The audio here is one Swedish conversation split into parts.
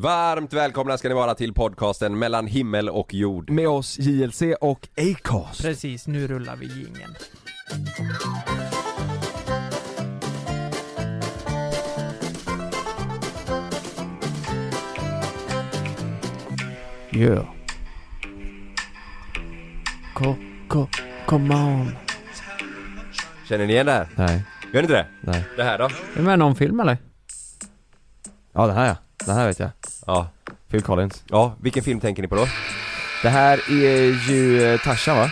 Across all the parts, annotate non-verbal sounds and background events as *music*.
Varmt välkomna ska ni vara till podcasten mellan himmel och jord. Med oss JLC och Acast. Precis, nu rullar vi jingeln. Yeah. Ko, ko, come on. Känner ni igen det här? Nej, Gör ni inte det? nej. Det här då? Är du med någon film eller? Ja den här ja, den här vet jag. Ja. Phil Collins. Ja, vilken film tänker ni på då? Det här är ju eh, Tarzan va?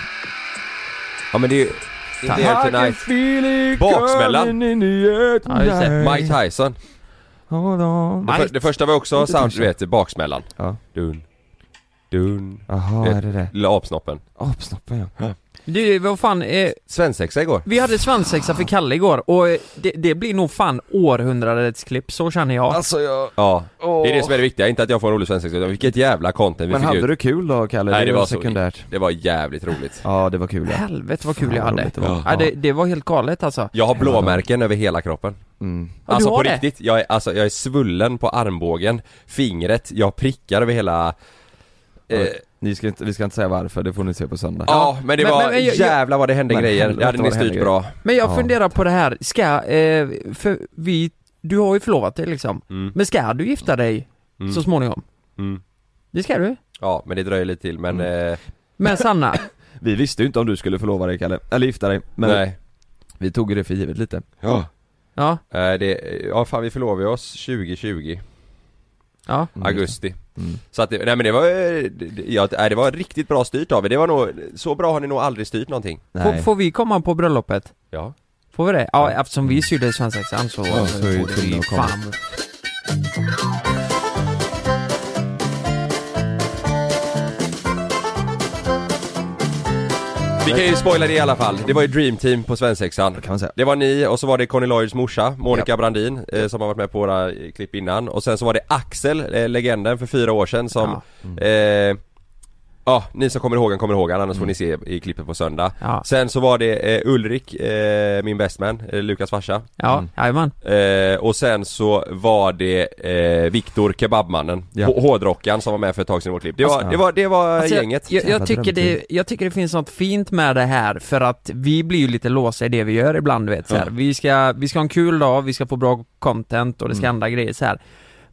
Ja men det är ju... In the air tonight. Baksmällan. Ja, just det. Mike Tyson. Hold on. Det, för, det första var också sound, du vet, baksmällan. Ja. Dun. Dun. Jaha, är det det? Lilla apsnoppen. Apsnoppen ja. Du, vad fan, eh, Svensexa igår. vi hade svensexa för Kalle igår och eh, det, det blir nog fan århundradets klipp, så känner jag. Alltså jag... Ja. Åh. Det är det som är det viktiga, inte att jag får en rolig svensexa utan vilket jävla content vi Men fick hade ut. du kul då Kalle? Nej, det var så- sekundärt. Det var jävligt roligt. Ja det var kul ja. Helvete vad kul Fan, jag vad hade. roligt det var. Ja, det, det var helt galet alltså. Jag har blåmärken över hela kroppen. Mm. Alltså på det? riktigt, jag är, alltså, jag är svullen på armbågen, fingret, jag har prickar över hela... Eh, Ni ska inte, vi ska inte säga varför, det får ni se på söndag. ja, men det Men- var, men- men jag- jävlar vad det hände Men grejer. Det hade ni styrt bra. Men jag Ja. funderar på det här, ska, eh, för vi, du har ju förlovat dig liksom. Mm. Men ska du gifta dig Mm. så småningom? Mm. Det ska du. Ja, men det dröjer lite till men... Mm. Eh, Men Sanna, *laughs* Vi visste ju inte om du skulle förlova dig Kalle, eller gifta dig. Men nej. vi tog det för givet lite. Ja. ja, Eh, det, ja fan vi förlovade oss 2020, ja. Mm. augusti. Mm. Så att det, nej men det var, eh, ja, det var riktigt bra styrt av er. Det var nog, så bra har ni nog aldrig styrt någonting. Får, får vi komma på bröllopet? Ja. Får vi det? Ja, eftersom vi sydde svensexan så, Ja, så borde tvungna vi fan Vi kan ju spoila det i alla fall. Det var ju Dream Team på svensexan. kan man säga. Det var ni och så var det Conny Lloyds morsa, Monica Brandin, eh, som har varit med på våra eh, klipp innan. Och sen så var det Axel, eh, legenden för fyra år sedan som Ja. eh, Ja, ni som kommer ihåg han kommer ihåg han, annars får ni se i klippet på söndag. Ja, Sen så var det eh, Ulrik, eh, min bestman, eh, Lukas farsa. ja, Mm. jajamän. Eh, och sen så var det eh, Viktor Kebabmannen, Ja. Hårdrockaren som var med för ett tag sedan i vårt klipp. Det var, Alltså, det var, det var Alltså, jag- gänget. Jag, jag, tycker det, jag tycker det finns något fint med det här för att vi blir ju lite låsta i det vi gör ibland du vet så här. Vi, ska, vi ska ha en kul dag, vi ska få bra content och det ska Mm. hända grejer så här.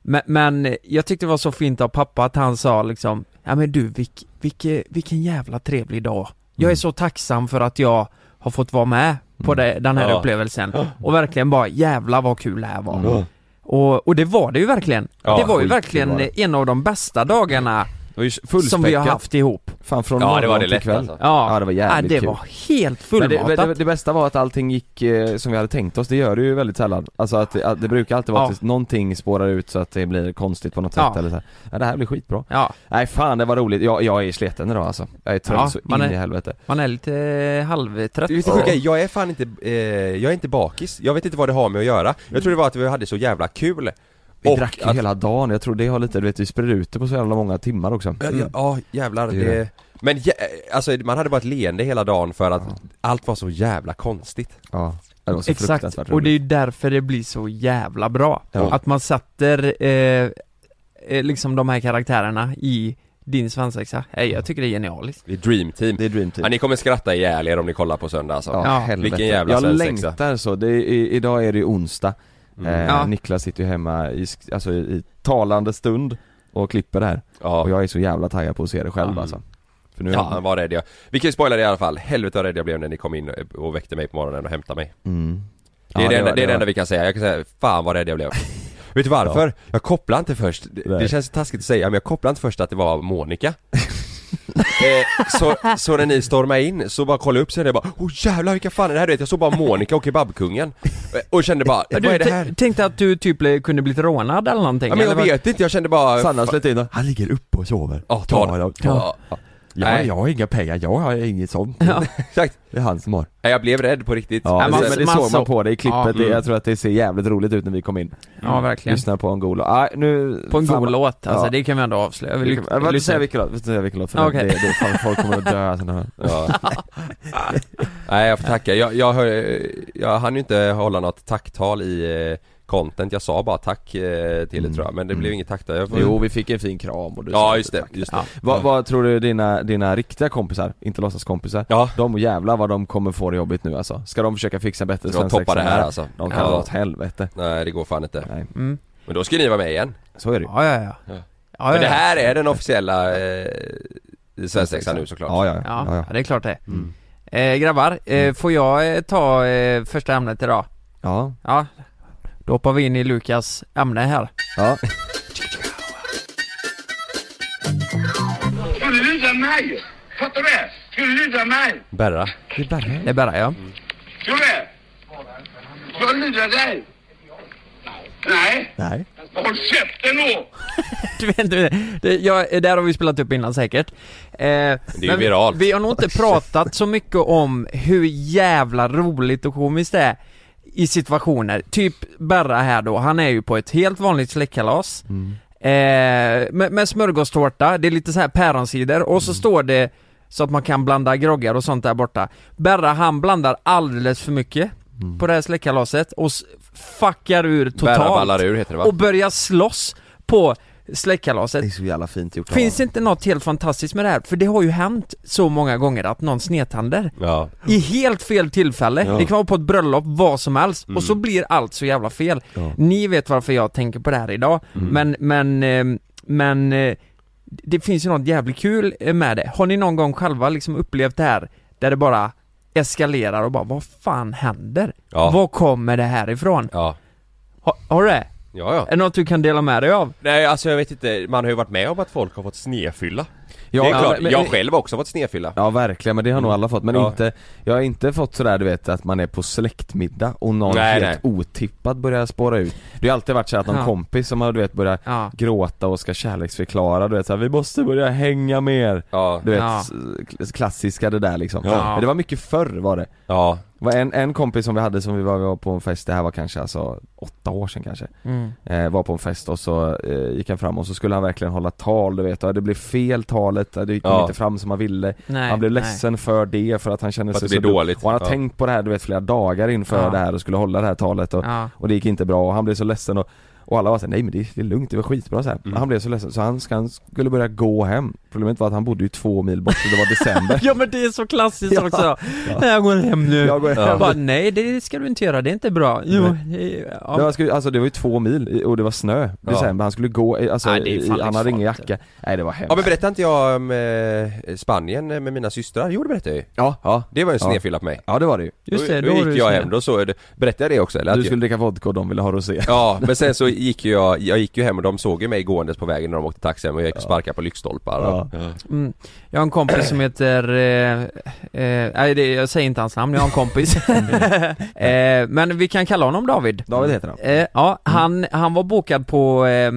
Men, men jag tyckte det var så fint av pappa att han sa liksom Ja men du, vilk, vilke, vilken jävla trevlig dag. Jag är Mm. så tacksam för att jag har fått vara med på Mm. det, den här Ja. upplevelsen. Och verkligen bara jävla vad kul det här var. Mm. Och, och det var det ju verkligen. Ja, det var ju verkligen var en av de bästa dagarna Det var ju som vi har haft ihop. Fan från Ja, det morgon var det till lätt kväll. alltså. Ja, Ja, det var ja, jävligt det kul. var helt Men det, fullmatat. det, det bästa var att allting gick eh, som vi hade tänkt oss, det gör det ju väldigt sällan. Alltså att, att det brukar alltid vara Ja. att någonting spårar ut så att det blir konstigt på något Ja. sätt eller så här. Ja det här blir skitbra. Ja, Nej fan det var roligt, jag, jag är sliten idag alltså. Jag är trött Ja, så in är- i helvete. man är lite eh, halvtrött. Det är lite sjuka, jag är fan inte, eh, jag är inte bakis. Jag vet inte vad det har med att göra. Jag tror det var att vi hade så jävla kul. Vi Och drack ju att- hela dagen, jag tror det har lite, du vet vi spred ut det på så jävla många timmar också. Ja, ja, ja jävlar, Det det... Men jä- alltså man hade bara ett leende hela dagen för att allt var så jävla konstigt. Ja, Exakt, och det är ju därför det blir så jävla bra. Ja. Att man sätter eh, eh, liksom de här karaktärerna i din svensexa. Nej, jag tycker det är genialiskt. Det är Dream Team. Det är Dream Ja, Team. ni kommer skratta ihjäl er om ni kollar på söndag alltså. Ja, Ja, helvete. vilken jävla Jag svensexa. längtar så, det är, i, idag är det ju onsdag. Mm. Eh, Ja. Niklas sitter ju hemma i, alltså i, i talande stund och klipper det här. Ja, Och jag är så jävla taggad på att se det själv Mm. alltså. För nu ja var rädd jag. Vi kan ju spoila det i alla fall. Helvete vad rädd jag blev när ni kom in och väckte mig på morgonen och hämtade mig. mm. Det är, Ja, det, enda, var- det är det var- enda vi kan säga. Jag kan säga, fan vad rädd jag blev. Vet du varför? Jag kopplade inte först, det, det känns taskigt att säga men jag kopplade inte först att det var Monica *laughs* eh, så, så när ni stormade in så bara kollade jag upp så jag bara Åh jävlar vilka fan är det här? Du vet, jag såg bara Monica och kebabkungen Eh, Och kände bara, vad är Du det här? t- tänkte att du typ blev- kunde blivit rånad eller någonting? Ja men jag eller vet inte, jag kände bara Sanna slet in och, han ligger uppe och sover. Ja, ta det. ta. Ja, Ja, Nej. jag har inga pengar, jag har inget sånt. Ja. *laughs* exakt. Det är han som har. Nej, Jag blev rädd på riktigt Ja, Nej, men, man- men det man såg man på det i klippet, Ja, det, mm. jag tror att det ser jävligt roligt ut när vi kom in. Ja, verkligen. Lyssna på en god låt. Ah, nu... På en fan, god låt, alltså Ja. det kan vi ändå avslöja. Jag vill inte lyssna. säga vilken låt, vi ska säga vilken låt för Okej. det, det, fan, folk kommer att dö alltså, när- *laughs* ja. Nej jag får tacka, jag, jag, hör, jag hann ju inte hålla något tacktal i eh, content, jag sa bara tack eh, till det tror jag men det blev inget tack där får... Jo vi fick en fin kram och du Ja sa just det, tack. just det. Ja. Vad, vad tror du dina, dina riktiga kompisar, inte låtsaskompisar, Ja, de jävlar vad de kommer få det jobbigt nu alltså. Ska de försöka fixa bättre de svensexa toppar det här alltså. De kan ja. dra åt helvete. Nej det går fan inte. Nej, Mm. Men då ska ni vara med igen. så är det. Ja, ja, ja. Ja. ja, Men det här är den officiella eh, svensexan nu såklart. Ja, ja, ja. Ja, det är klart det. Mm. Eh, grabbar, eh, får jag eh, ta eh, första ämnet idag? ja. Ja, då hoppar vi in i Lukas ämne här. ja. Ska du lura mig? Fattar du det? Ska du lura mig? Berra. Det är Berra. Det är bara jag. Ska du det? Ska jag lura dig? Nej. Nej. Håll käften då! *laughs* Du vet inte, det, jag, där har vi spelat upp innan säkert. Eh, det ju viralt. Vi har nog inte pratat så mycket om hur jävla roligt och komiskt det är i situationer. Typ Berra här då, han är ju på ett helt vanligt släktkalas. Eh, med, med smörgåstårta, det är lite så här päronsider och så står det så att man kan blanda groggar och sånt där borta. Berra han blandar alldeles för mycket på det här släktkalaset och fuckar ur Berra totalt ballar ur heter det va? och börjar slåss på Det släktkalaset. är så jävla fint gjort Finns det inte något helt fantastiskt med det här? För det har ju hänt så många gånger att någon snedtänder Ja. i helt fel tillfälle. Ja. Det kan vara på ett bröllop, vad som helst, och så blir allt så jävla fel. Ja. Ni vet varför jag tänker på det här idag, men, men, eh, men eh, det finns ju något jävligt kul eh, med det. Har ni någon gång själva liksom upplevt det här, där det bara eskalerar och bara, vad fan händer? Ja. Var kommer det här ifrån? Ja. Ha, har du det? Ja, ja. Är det något du kan dela med dig av? Nej alltså jag vet inte, man har ju varit med om att folk har fått snedfylla. Ja, det är klart, men- jag själv har också fått snedfylla. Ja verkligen, men det har nog alla fått, men Ja. inte Jag har inte fått sådär du vet att man är på släktmiddag och någon Nej, helt otippad börjar spåra ut Det har alltid varit så att någon Ja. kompis som har du vet börjat Ja. gråta och ska kärleksförklara du vet såhär, vi måste börja hänga mer Ja. Du vet, klassiska det där liksom Ja. Men det var mycket förr var det Ja. Var en, en kompis som vi hade som vi var, vi var på en fest, det här var kanske alltså åtta år sedan kanske Mm. eh, Var på en fest och så eh, gick han fram och så skulle han verkligen hålla tal du vet och det blev fel talet, det kom Ja. inte fram som han ville Nej, Han blev nej. ledsen för det för att han kände För att sig det så dåligt. Och han har Ja. tänkt på det här du vet flera dagar inför Ja. det här och skulle hålla det här talet och, Ja. och det gick inte bra och han blev så ledsen och, och alla var såhär, nej men det, det är lugnt, det var skitbra så här. Mm. Han blev så ledsen så han, han skulle börja gå hem Problemet var att han bodde ju två mil bort och det var december *laughs* Ja men det är så klassiskt *laughs* Ja. också. Ja. Nej jag går hem nu. Jag går hem. Jag bara, nej det ska du inte göra, det är inte bra. Jo, det- Det ja. var, skulle- alltså det var ju två mil och det var snö, Ja. december, han skulle gå, i- alltså Nej, det han hade ingen jacka Nej det var hemskt Ja men berättade inte jag om eh, Spanien med mina systrar? Jo det berättade jag ju. Ja, ja, Det var ju en Ja. snedfylla på mig. ja det var det ju Just det, då, då gick jag hem, då så, berättade jag det också eller? Du skulle dricka vodka och de ville ha rosé Ja, men sen så *laughs* gick ju jag, jag gick ju hem och de såg ju mig gåendes på vägen när de åkte taxi hem och jag gick och sparkade på lyktstolpar och, Ja. Mm. Jag har en kompis som heter, eh, eh, nej det, jag säger inte hans namn, jag har en kompis. *laughs* eh, men vi kan kalla honom David. David heter han Eh, ja, han, han var bokad på eh,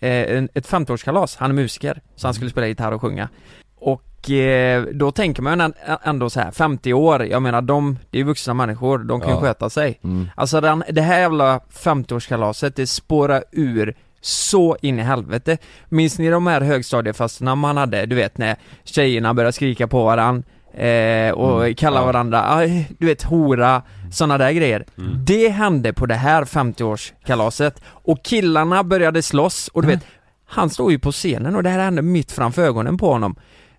en, ett 50-årskalas, han är musiker, så han skulle spela gitarr och sjunga. Och eh, då tänker man ändå så här 50 år, jag menar de, det är vuxna människor, de kan ju Ja. sköta sig. mm. Alltså den, det här jävla 50-årskalaset, det spårar ur så in i helvete. Minns ni de här högstadiefesterna man hade, du vet när tjejerna började skrika på varandra eh, och Mm, kalla ja. varandra, aj, du vet hora, sådana där grejer. Mm. Det hände på det här 50-årskalaset och killarna började slåss och du vet, han står ju på scenen och det här hände mitt framför ögonen på honom.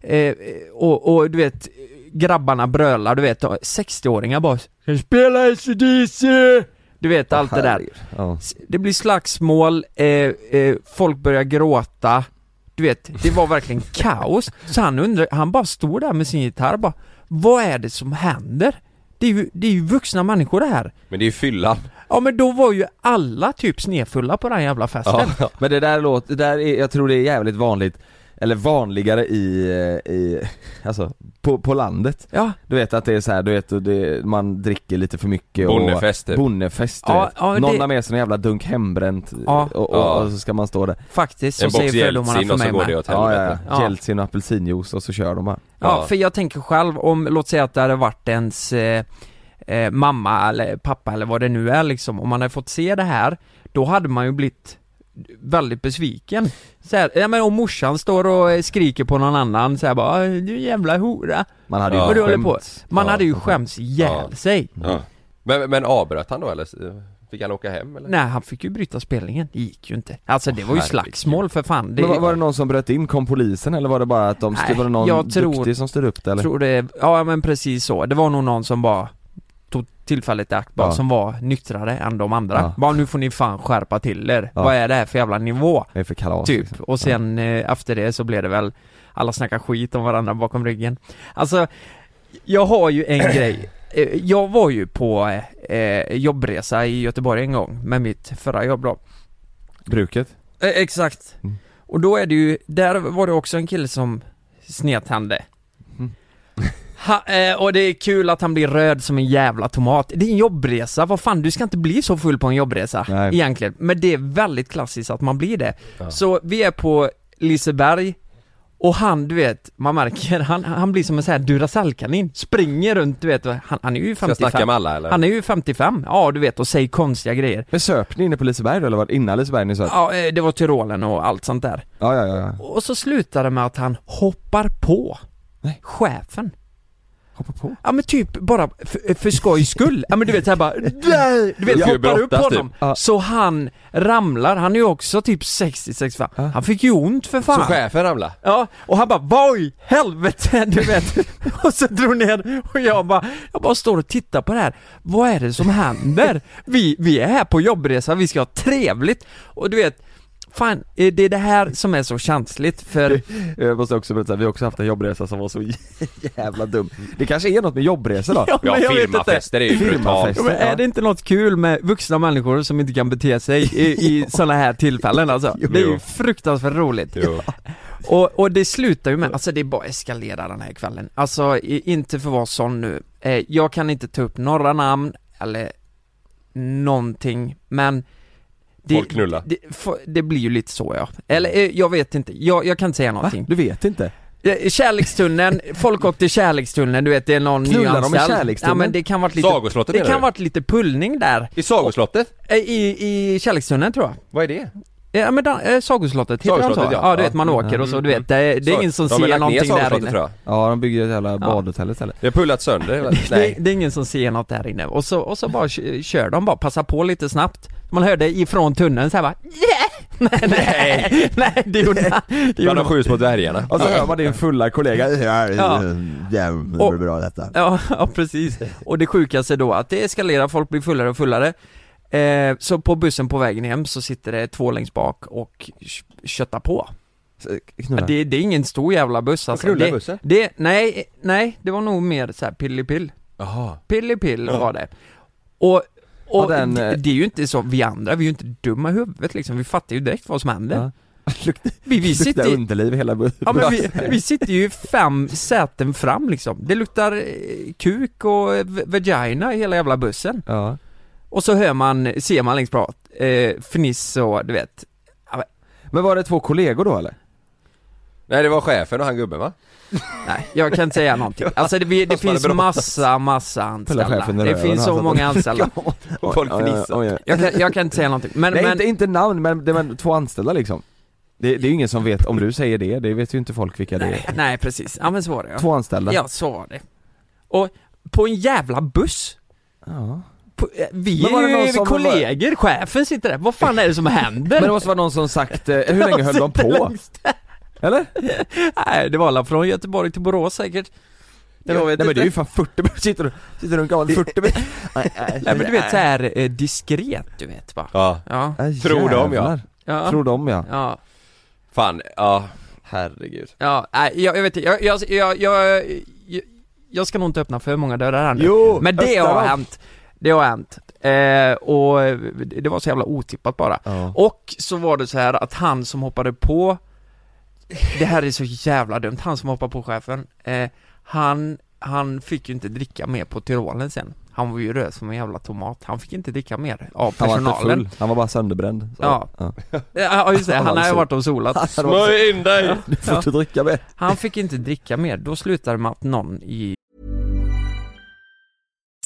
Eh, och, och du vet, grabbarna brölar, du vet, 60-åringar bara "Ska du spela ACDC! Du vet allt det där. Ja. Det blir slagsmål, eh, eh, folk börjar gråta Du vet, det var verkligen *laughs* kaos. Så han undrar, han bara stod där med sin gitarr bara Vad är det som händer? Det är ju, det är ju vuxna människor det här. Men det är ju fyllan. Ja men då var ju alla typ snedfulla på den jävla festen. Ja. Men det där låter, det där är, jag tror det är jävligt vanligt eller vanligare i, eh, i *laughs* alltså på, på landet Ja, Du vet att det är så här, du vet det, man dricker lite för mycket Bonnefest och typ. Bonnefest Ja, ja, Någon det- har med sig en jävla dunk hembränt Ja. och, och, Ja. och så ska man stå där faktiskt så En säger fördomarna för och så mig går med. Ja, ja, ja. Ja. Jeltsin och apelsinjuice och så kör de bara Ja, Ja. för jag tänker själv om, låt säga att det hade varit ens eh, eh, mamma eller pappa eller vad det nu är liksom, om man hade fått se det här, då hade man ju blivit väldigt besviken. Så här, ja men om morsan står och skriker på någon annan så här bara "Aj, du jävla hora. Man hade Ja. ju håller skämt. på. Man Ja, hade ju skämts ihjäl Ja. sig. Ja. Men, men avbröt han då eller? Fick han åka hem eller? Nej han fick ju bryta spelningen, det gick ju inte. Alltså det Åh, var ju slagsmål för fan. Det, Men var, var det någon som bröt in? Kom polisen eller var det bara att de Nej, styr, var det någon tror- duktig som styrde upp det eller? tror det, ja men precis så. Det var nog någon som bara tog tillfället i akt bara, Ja. som var nyktrare än de andra. Ja. Bara nu får ni fan skärpa till er. Ja. Vad är det här för jävla nivå? Det är för kalas Typ. liksom. Och sen eh, efter det så blev det väl alla snackar skit om varandra bakom ryggen. Alltså, jag har ju en grej. Eh, Jag var ju på eh, jobbresa i Göteborg en gång med mitt förra jobb då. Bruket? Eh, exakt. Mm. Och då är det ju, där var det också en kille som snedtände. Ha, eh, och det är kul att han blir röd som en jävla tomat. Det är en jobbresa, vad fan du ska inte bli så full på en jobbresa Nej. egentligen. Men det är väldigt klassiskt att man blir det. Ja. Så vi är på Liseberg och han, du vet, man märker, han, han blir som en sån här Duracell-kanin, springer runt, du vet, han, han är ju Ska jag snacka 55 med alla eller? Han är ju 55, ja du vet, och säger konstiga grejer Men söp ni inne på Liseberg då eller var det innan Liseberg ni söp? Ja, eh, det var Tyrolen och allt sånt där Ja ja ja, ja. Och så slutar det med att han hoppar på Nej. chefen Hoppa på Ja men typ bara för, för skojs skull, ja men du vet såhär bara, du vet hoppar upp på typ. honom, Ja. så han ramlar, han är ju också typ 60-65, Ja. han fick ju ont för Så fan chefen ramlade? Ja, och han bara 'Vad i helvete?' du vet *laughs* Och så drog ner och jag bara, jag bara står och tittar på det här Vad är det som händer? Vi, vi är här på jobbresa, vi ska ha trevligt Och du vet Fan, det är det här som är så känsligt för *laughs* Jag måste också berätta, vi har också haft en jobbresa som var så *laughs* jävla dum Det kanske är något med jobbresor då? *laughs* Ja, Ja, men jag vet inte. firmafester är ju brutalt. Ja, men är det inte något kul med vuxna människor som inte kan bete sig i, i sådana här tillfällen alltså? Det är ju fruktansvärt roligt Jo. Och, och det slutar ju med, alltså det är bara eskalera den här kvällen Alltså, inte för att vara sån nu eh, Jag kan inte ta upp några namn, eller någonting, men Folk knulla. det, f- det blir ju lite så ja, eller eh, jag vet inte, jag, jag kan inte säga Va? någonting Du vet inte? Eh, Kärlekstunneln, folk åkte i kärlekstunneln, du vet det är någon Knullar de i kärlekstunneln? Ja men det kan varit lite, Sagoslottet det kan du? varit lite pullning där I Sagoslottet? Eh, I, i kärlekstunneln tror jag Vad är det? Ja men dan, eh, Sagoslottet, heter Sagoslottet, de så? ja. Ja, du vet man åker och så du vet, det, är- det är Så- ingen som de har ser lagt ner någonting där Sagoslottet, inne tror jag. Ja de bygger ett jävla badhotell istället Det har pullats sönder, det, *laughs* nej det är ingen som ser något där inne, och så, och så bara kö- kör de bara, passa på lite snabbt Man hörde ifrån tunneln såhär bara yeah! *laughs* Nej, nej, nej *laughs* det gjorde han, det Bland gjorde de han. sju små dvärgarna Och så hör man din fulla kollega Ja. ja, det Och- bra detta Ja, ja precis. Och det sjukaste då att det eskalerar, folk blir fullare och fullare eh, Så på bussen på vägen hem så sitter det två längst bak och kö- köttar på. Knulla. det, det är ingen stor jävla buss alltså. knullar det, det, nej, nej, det var nog mer så här pillipill. Jaha. Pillipill Ja. var det. Och, och Ja, den, det, eh, det är ju inte så, vi andra, vi är ju inte dumma i huvudet liksom, vi fattar ju direkt vad som händer. Ja. *laughs* Vi, vi sitter underliv hela bussen ja, men vi, vi sitter ju fem säten fram liksom. Det luktar eh, kuk och eh, vagina i hela jävla bussen. Ja, Och så hör man, ser man längst bak, eh, fniss och du vet men var det två kollegor då eller? Nej det var chefen och han gubben va? Nej, jag kan inte säga någonting. Alltså det, det man finns massa, massa anställda. Det finns så alltså. många anställda. *laughs* Och folk fnissar. Jag kan, jag kan inte säga någonting. Men, Nej men inte, inte namn men det var två anställda liksom det, det är ju ingen som vet, om du säger det, det vet ju inte folk vilka det är nej, nej precis. Ja men så var det ja. Två anställda Ja, så var det. Och på en jävla buss. Ja. Eh, vi Men var det är någon ju som kollegor, chefen sitter där. Vad fan är det som händer? *laughs* Men det måste vara någon som sagt, eh, hur länge höll de på? Eller? Nej, det var alla från Göteborg till Borås säkert. Jag vet Nej men det är ju fan 40 minuter, sitter du, sitter och gav 40 minuter Nej men du vet såhär eh, diskret, du vet va. Ja, Ja, Äh, Tror de, ja. ja, Tror de ja ja. fan, ja Herregud Ja, nej, jag, jag vet inte, jag, jag, jag, jag, jag, ska nog inte öppna för många dörrar här nu. Jo, Men det har hänt. Det har hänt. Eh, och det var så jävla otippat bara. Ja. Och så var det så här att han som hoppade på Det här är så jävla dumt, han som hoppade på chefen eh, Han, han fick ju inte dricka mer på Tyrolen sen Han var ju röd som en jävla tomat, han fick inte dricka mer av Han var personalen full, han var bara sönderbränd så. Ja. ja. Ja just det, Han han har ju varit och solat Smörj in dig! Du får inte dricka mer Han fick inte dricka mer, då slutade det med att någon i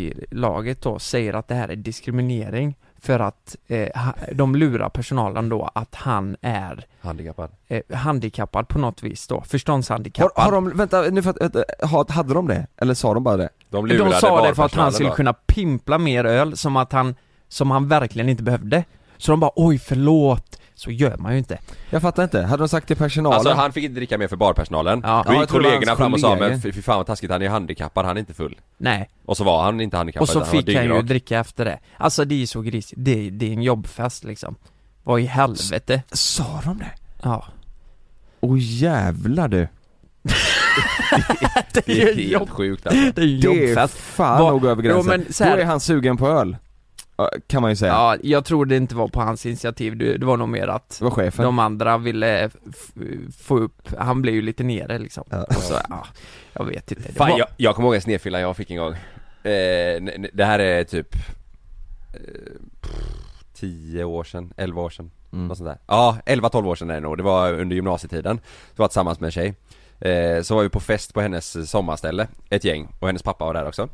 i laget då säger att det här är diskriminering för att eh, ha- de lurar personalen då att han är Handikappad. eh, handikappad på något vis då, förståndshandikappad. Har, har de, vänta nu för att, hade de det? Eller sa de bara det? De de sa det för att han skulle då. kunna pimpla mer öl som att han, som han verkligen inte behövde. Så de bara oj förlåt, så gör man ju inte. Jag fattar inte, hade de sagt till personalen? Alltså han fick inte dricka mer för barpersonalen. Ja. Då Ja, gick var kollegorna fram och sa men fy fan vad taskigt, han är handikappad, han är inte full. Nej, Och så var han inte handikappad och så utan han var fick han ju dricka efter det. Alltså det är så grisigt, det, är- det är en jobbfest liksom. Vad i helvete? Sa de det? Ja. Åh jävlar du! det *laughs* Det är helt sjukt alltså. Det är ju Det är jobbfest. fan Vad- nog över Jo, gränsen. men så här- Då är han sugen på öl. Kan man ju säga. Ja, jag tror det inte var på hans initiativ, det, det var nog mer att Det var chefen. de andra ville få upp, han blev ju lite nere liksom. Ja. Och så, ja, jag vet inte. Det Fan var- jag, jag kommer ihåg en snedfylla jag fick en gång. Eh, det här är typ eh, 10 år sedan, 11 år sedan, Mm. något sånt där. Ja, 11-12 år sedan är det nog, det var under gymnasietiden. Så var jag tillsammans med en tjej. Eh, så var vi på fest på hennes sommarställe, ett gäng, och hennes pappa var där också.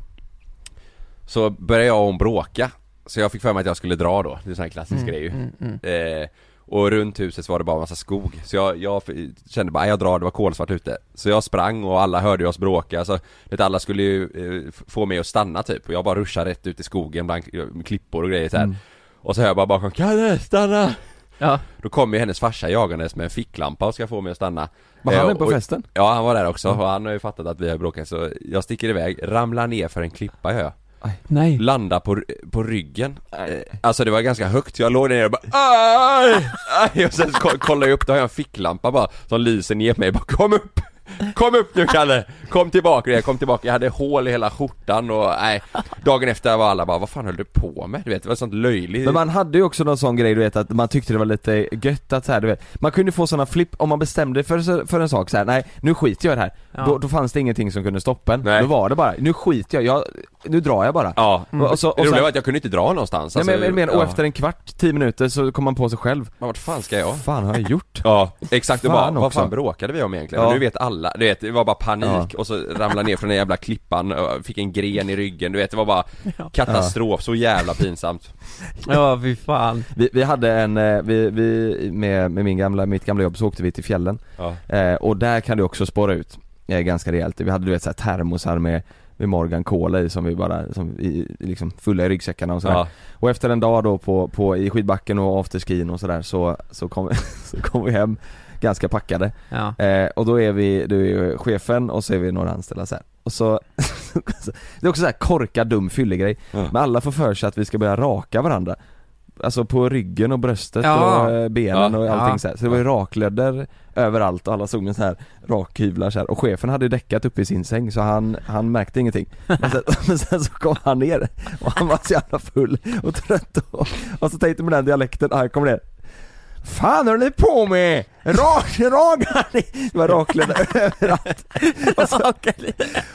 Så började jag och hon bråka, så jag fick för mig att jag skulle dra då, det är en sån här klassisk grej ju. mm, mm. Eh, och runt huset så var det bara en massa skog, så jag, jag kände bara, "Nej, jag drar, det var kolsvart ute Så jag sprang och alla hörde oss bråka, så vet, alla skulle ju eh, få mig att stanna typ Och jag bara ruschade rätt ut i skogen bland klippor och grejer så här. Mm. Och så hör jag bara bakom, Kalle stanna! Ja. Då kommer ju hennes farsa jagandes med en ficklampa och ska få mig att stanna Var Eh, han med på och- festen? Ja han var där också och han har ju fattat att vi har bråkat så jag sticker iväg, ramlar ner för en klippa gör jag Nej. Landa på, på ryggen. Eh, Alltså det var ganska högt, jag låg där nere och bara aj, aj, Och sen ko- kollar jag upp, då har jag en ficklampa bara som lyser ner mig, bara kom upp! Kom upp nu Kalle! Kom tillbaka, jag kom tillbaka, jag hade hål i hela skjortan och nej Dagen efter var alla bara, vad fan höll du på med? Du vet, det var sånt löjligt Men man hade ju också någon sån grej du vet att man tyckte det var lite gött att så här, du vet Man kunde få såna flipp, om man bestämde för, för en sak så här, nej nu skiter jag i det här Ja. då, då fanns det ingenting som kunde stoppa en, Nej. då var det bara, nu skiter jag, jag nu drar jag bara Ja, och, så, det och roliga sen, var att jag kunde inte dra någonstans nej, men, alltså, men, men, och ja. efter en kvart, tio minuter så kom man på sig själv Men vart fan ska jag? fan har jag gjort? Ja, exakt, och bara, Fan vad fan bråkade vi om egentligen? Ja. Och nu vet alla, du vet, det var bara panik Ja. och så ramlade ner från den jävla klippan och fick en gren i ryggen, du vet det var bara katastrof, så jävla pinsamt Ja, fy fan. Vi, vi hade en, eh, vi, vi med, med min gamla, mitt gamla jobb så åkte vi till fjällen Ja, eh, och där kan du också spåra ut eh, ganska rejält. Vi hade du vet så här termosar med, med Morgan Cola i som vi bara, som i, liksom fulla i ryggsäckarna och sådär. ja, Och efter en dag då på, på, i skidbacken och afterskin och sådär så, så kom, *laughs* så kom vi hem ganska packade. Ja. Eh, och då är vi, du är chefen och så är vi några anställda så här. Och *laughs* så, det är också så här korkad dum fyllegrej. Ja. Men alla får för sig att vi ska börja raka varandra. Alltså på ryggen och bröstet Ja. och eh, benen Ja. och allting Ja. så här. Så det var ju raklödder överallt och alla stod med så här rakhyvlar så här. Och chefen hade ju däckat uppe i sin säng så han, han märkte ingenting. Men sen, *laughs* men sen så kom han ner och han var så jävla full och trött och, och så tänkte med den dialekten, ah, han kom ner Fan håller ni på med? Rak, ragar *laughs* ni? Det var raklödder överallt och så,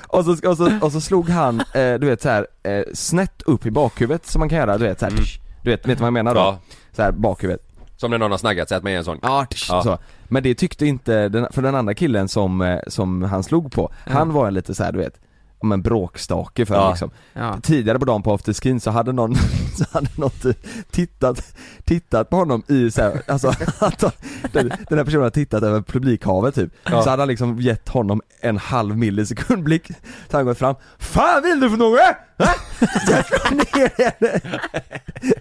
och, så, och, så, och så slog han, eh, du vet så här eh, snett upp i bakhuvudet som man kan göra, du vet så här, Mm. Du vet, vet du vad jag menar då? ja Så här bakhuvudet Som när någon har snaggat sig att man är en sån Ja, Ja. så. Men det tyckte inte, den, för den andra killen som, eh, som han slog på, han var lite så här, du vet ja, men bråkstake för Ja. liksom Ja. Tidigare på dagen på afterskin så hade någon, *laughs* så hade någon tittat, tittat på honom i så här, alltså *laughs* att den, den här personen har tittat över publikhavet typ Så hade han liksom gett honom en halv millisekund blick Så han gått fram Fan vill du för något? Jag ska ner henne!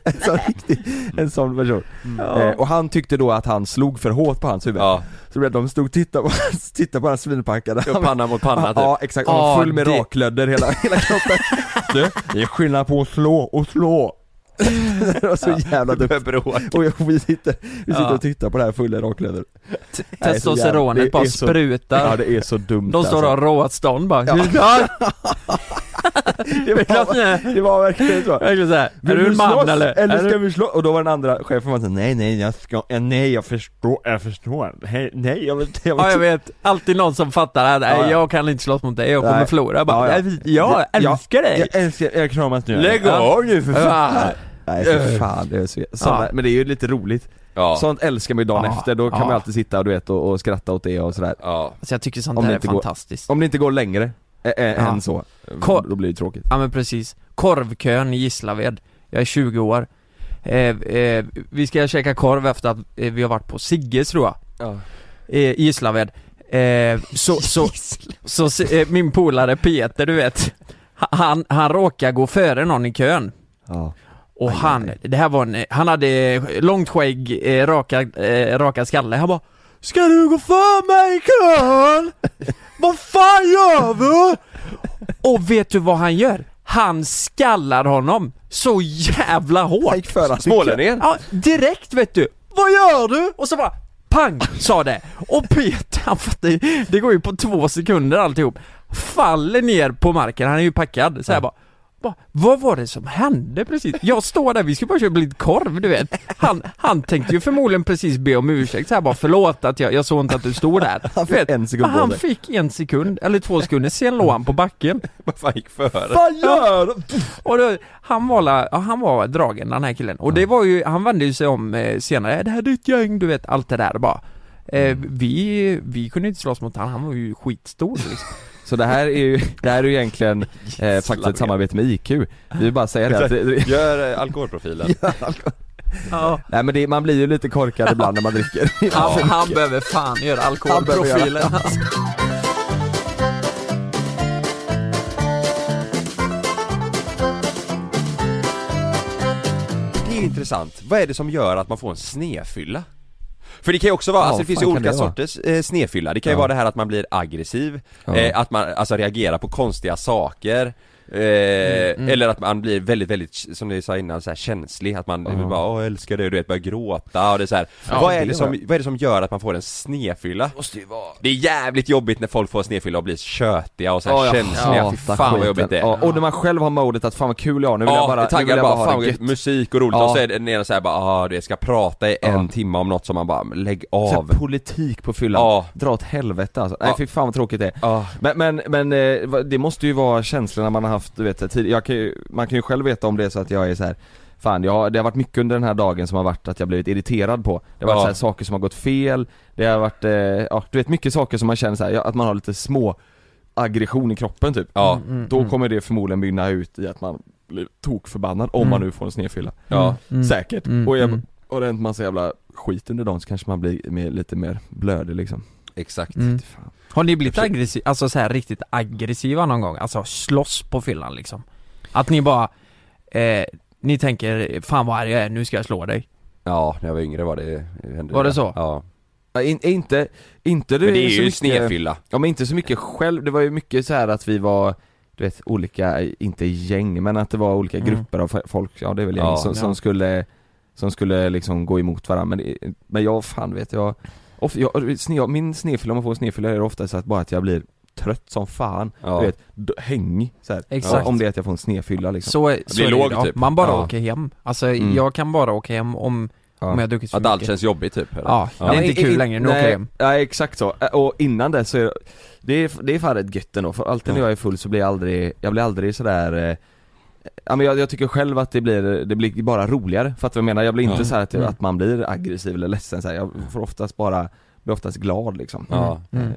En sån riktig, en sån person. Eh, Och han tyckte då att han slog för hårt på hans huvud. Ja, Så blev de stod och tittade på, tittade på hans svinpackade och panna mot panna typ. Ja exakt, och Ja, full med det- raklödder hela, hela kroppen. *laughs* Du, det är skillnad på att slå och slå. Det var så jävla dumt. och jag- vi sitter, vi sitter Ja. och tittar på det här fulla raklödder. Testosteronet bara sprutar. Ja det är så dumt De står alltså. och har råstånd bara. Ja. *laughs* *laughs* det, var, det var verkligen så Verkligen såhär, är Vill du en man slåss, eller? Eller Är ska du... vi slå? Och då var den andra chefen var så nej nej jag ska, nej jag förstår, jag förstår, nej, nej jag inte, jag Ja jag vet, alltid någon som fattar att nej, Ja, ja. jag kan inte slåss mot dig, jag kommer Nej. förlora. Bara, Ja, ja. "Nej, jag Ja, älskar dig! Jag älskar, jag kramas nu Lägg av nu för fan! Nej för fan, det är så, såna, men det är ju lite roligt Ja, Sånt älskar man ju dagen Ja, efter, då kan ja. man alltid sitta du vet och, och skratta åt det och sådär ja. Alltså jag tycker sånt Om där det är inte går- fantastiskt. Om det inte går längre ä- ä- Ja. än så, Ko- då blir det tråkigt Ja men precis. Korvkön i Gislaved. Jag är 20 år. Eh, eh, vi ska käka korv efter att eh, vi har varit på Sigges tror jag. Ja. Eh, Gislaved. Eh, så, så, *laughs* så, eh, min polare Peter du vet. Han, han råkar gå före någon i kön. Ja, Och han, det här var en, han hade långt skägg, eh, raka, eh, raka skalle. Han bara Ska du gå för mig i kön? *laughs* vad fan gör du? Och vet du vad han gör? Han skallar honom så jävla hårt. Smålänningen? Ja, direkt vet du. Vad gör du? Och så bara pang sa det. Och Peter, han fattar det går ju på två sekunder alltihop. Faller ner på marken, han är ju packad. Så här bara, bara, vad var det som hände precis? Jag står där, vi skulle bara köpa lite korv du vet. Han, han tänkte ju förmodligen precis be om ursäkt så här bara förlåt att jag, jag såg inte att du stod där. *laughs* Han fick vet, en sekund Han fick en sekund, eller två sekunder, sen låg han på backen. *laughs* Vad fan gick före? Vad gör du? Och då, han var ja, han var dragen den här killen. Och det var ju, han vände ju sig om eh, senare, det här är ditt gäng, du vet allt det där bara. Eh, vi, vi kunde inte slåss mot honom, han var ju skitstor liksom. *laughs* Så det här är ju, det här är ju egentligen eh, *laughs* faktiskt ett samarbete med IQ Vi vill bara säga det att Gör eh, alkoholprofilen. *laughs* Ja. Nej men det, man blir ju lite korkad ibland när man dricker *laughs* Han, han behöver fan göra Han behöver göra- alkoholprofilen. Det är intressant. Vad är det som gör att man får en snefylla? För det kan ju också vara, Ja, alltså det finns ju olika sorters eh, snefylla. Det kan ju Ja. vara det här att man blir aggressiv, Ja. eh, att man alltså reagerar på konstiga saker Eh, mm. Eller att man blir väldigt, väldigt, som du sa innan, så här känslig, att man Ja. bara åh älskar dig och du vet, börjar gråta och det är så här. Ja, vad, är det som, vad är det som gör att man får en snefylla? måste ju vara Det är jävligt jobbigt när folk får snefylla och blir tjötiga och så här Ja, jag känsliga, fy hatar fan vad jobbigt det är ja, Och när man själv har modet att fan vad kul jag har, nu vill jag bara, vill taggad jag bara, bara ha fan gött musik och roligt Ja. och så är det den ena såhär bara ah, det ska prata i en Ja. timme om något som man bara, lägg Så av politik på fyllan, Ja. dra åt helvete alltså. Nej Ja. fy fan vad tråkigt det är. Men, men, men eh, det måste ju vara känslorna man har haft, du vet. Jag kan ju, man kan ju själv veta om det är så att jag är så här. Fan, jag, har- det har varit mycket under den här dagen som har varit att jag blivit irriterad på Det har varit Ja. så här, saker som har gått fel, det har varit, eh, ja du vet mycket saker som man känner så här, att man har lite små aggression i kroppen typ Ja, Mm, Då mm. kommer det förmodligen mynna ut i att man blir tokförbannad om man Mm. nu får en snedfylla ja, Mm. Säkert, Mm, och jag, mm. har det hänt massa jävla skit under dagen så kanske man blir mer, lite mer blödig liksom exakt Mm. Har ni blivit aggressiva, alltså så här riktigt aggressiva någon gång? Alltså slåss på fyllan liksom? Att ni bara, eh, ni tänker 'Fan vad arg jag är, nu ska jag slå dig' Ja, när jag var yngre var det, hände Var det så? Ja, in, inte, inte men det är så ju mycket- snedfylla Ja men inte så mycket själv, det var ju mycket så här att vi var Du vet olika, inte gäng men att det var olika Mm. grupper av folk, ja det är väl gäng Ja. som, som Ja. skulle Som skulle liksom gå emot varandra men, det- men jag fan vet jag, of, jag sne, Min snedfylla, om man får snedfylla är det ofta så att bara att jag blir trött som fan, Ja. du vet, hängig så här. Exakt. Om det är att jag får en snedfylla liksom Så, så blir är det låg, idag. typ. Man bara Ja. åker hem. Alltså Mm. jag kan bara åka hem om, Ja. om jag druckit för Att allt känns jobbigt typ eller? Ja, Ja. det är inte kul längre, nu nej, åker jag hem. Nej exakt så, och innan det så är det, det är, det är fan rätt gött ändå, för alltid när Ja. jag är full så blir jag aldrig, jag blir aldrig sådär eh, Ja men jag, jag tycker själv att det blir, det blir bara roligare, fattar du vad jag menar? Jag blir inte Ja. så här att, Mm. att man blir aggressiv eller ledsen så här. jag får oftast bara, blir oftast glad liksom Ja. Mm. Eh,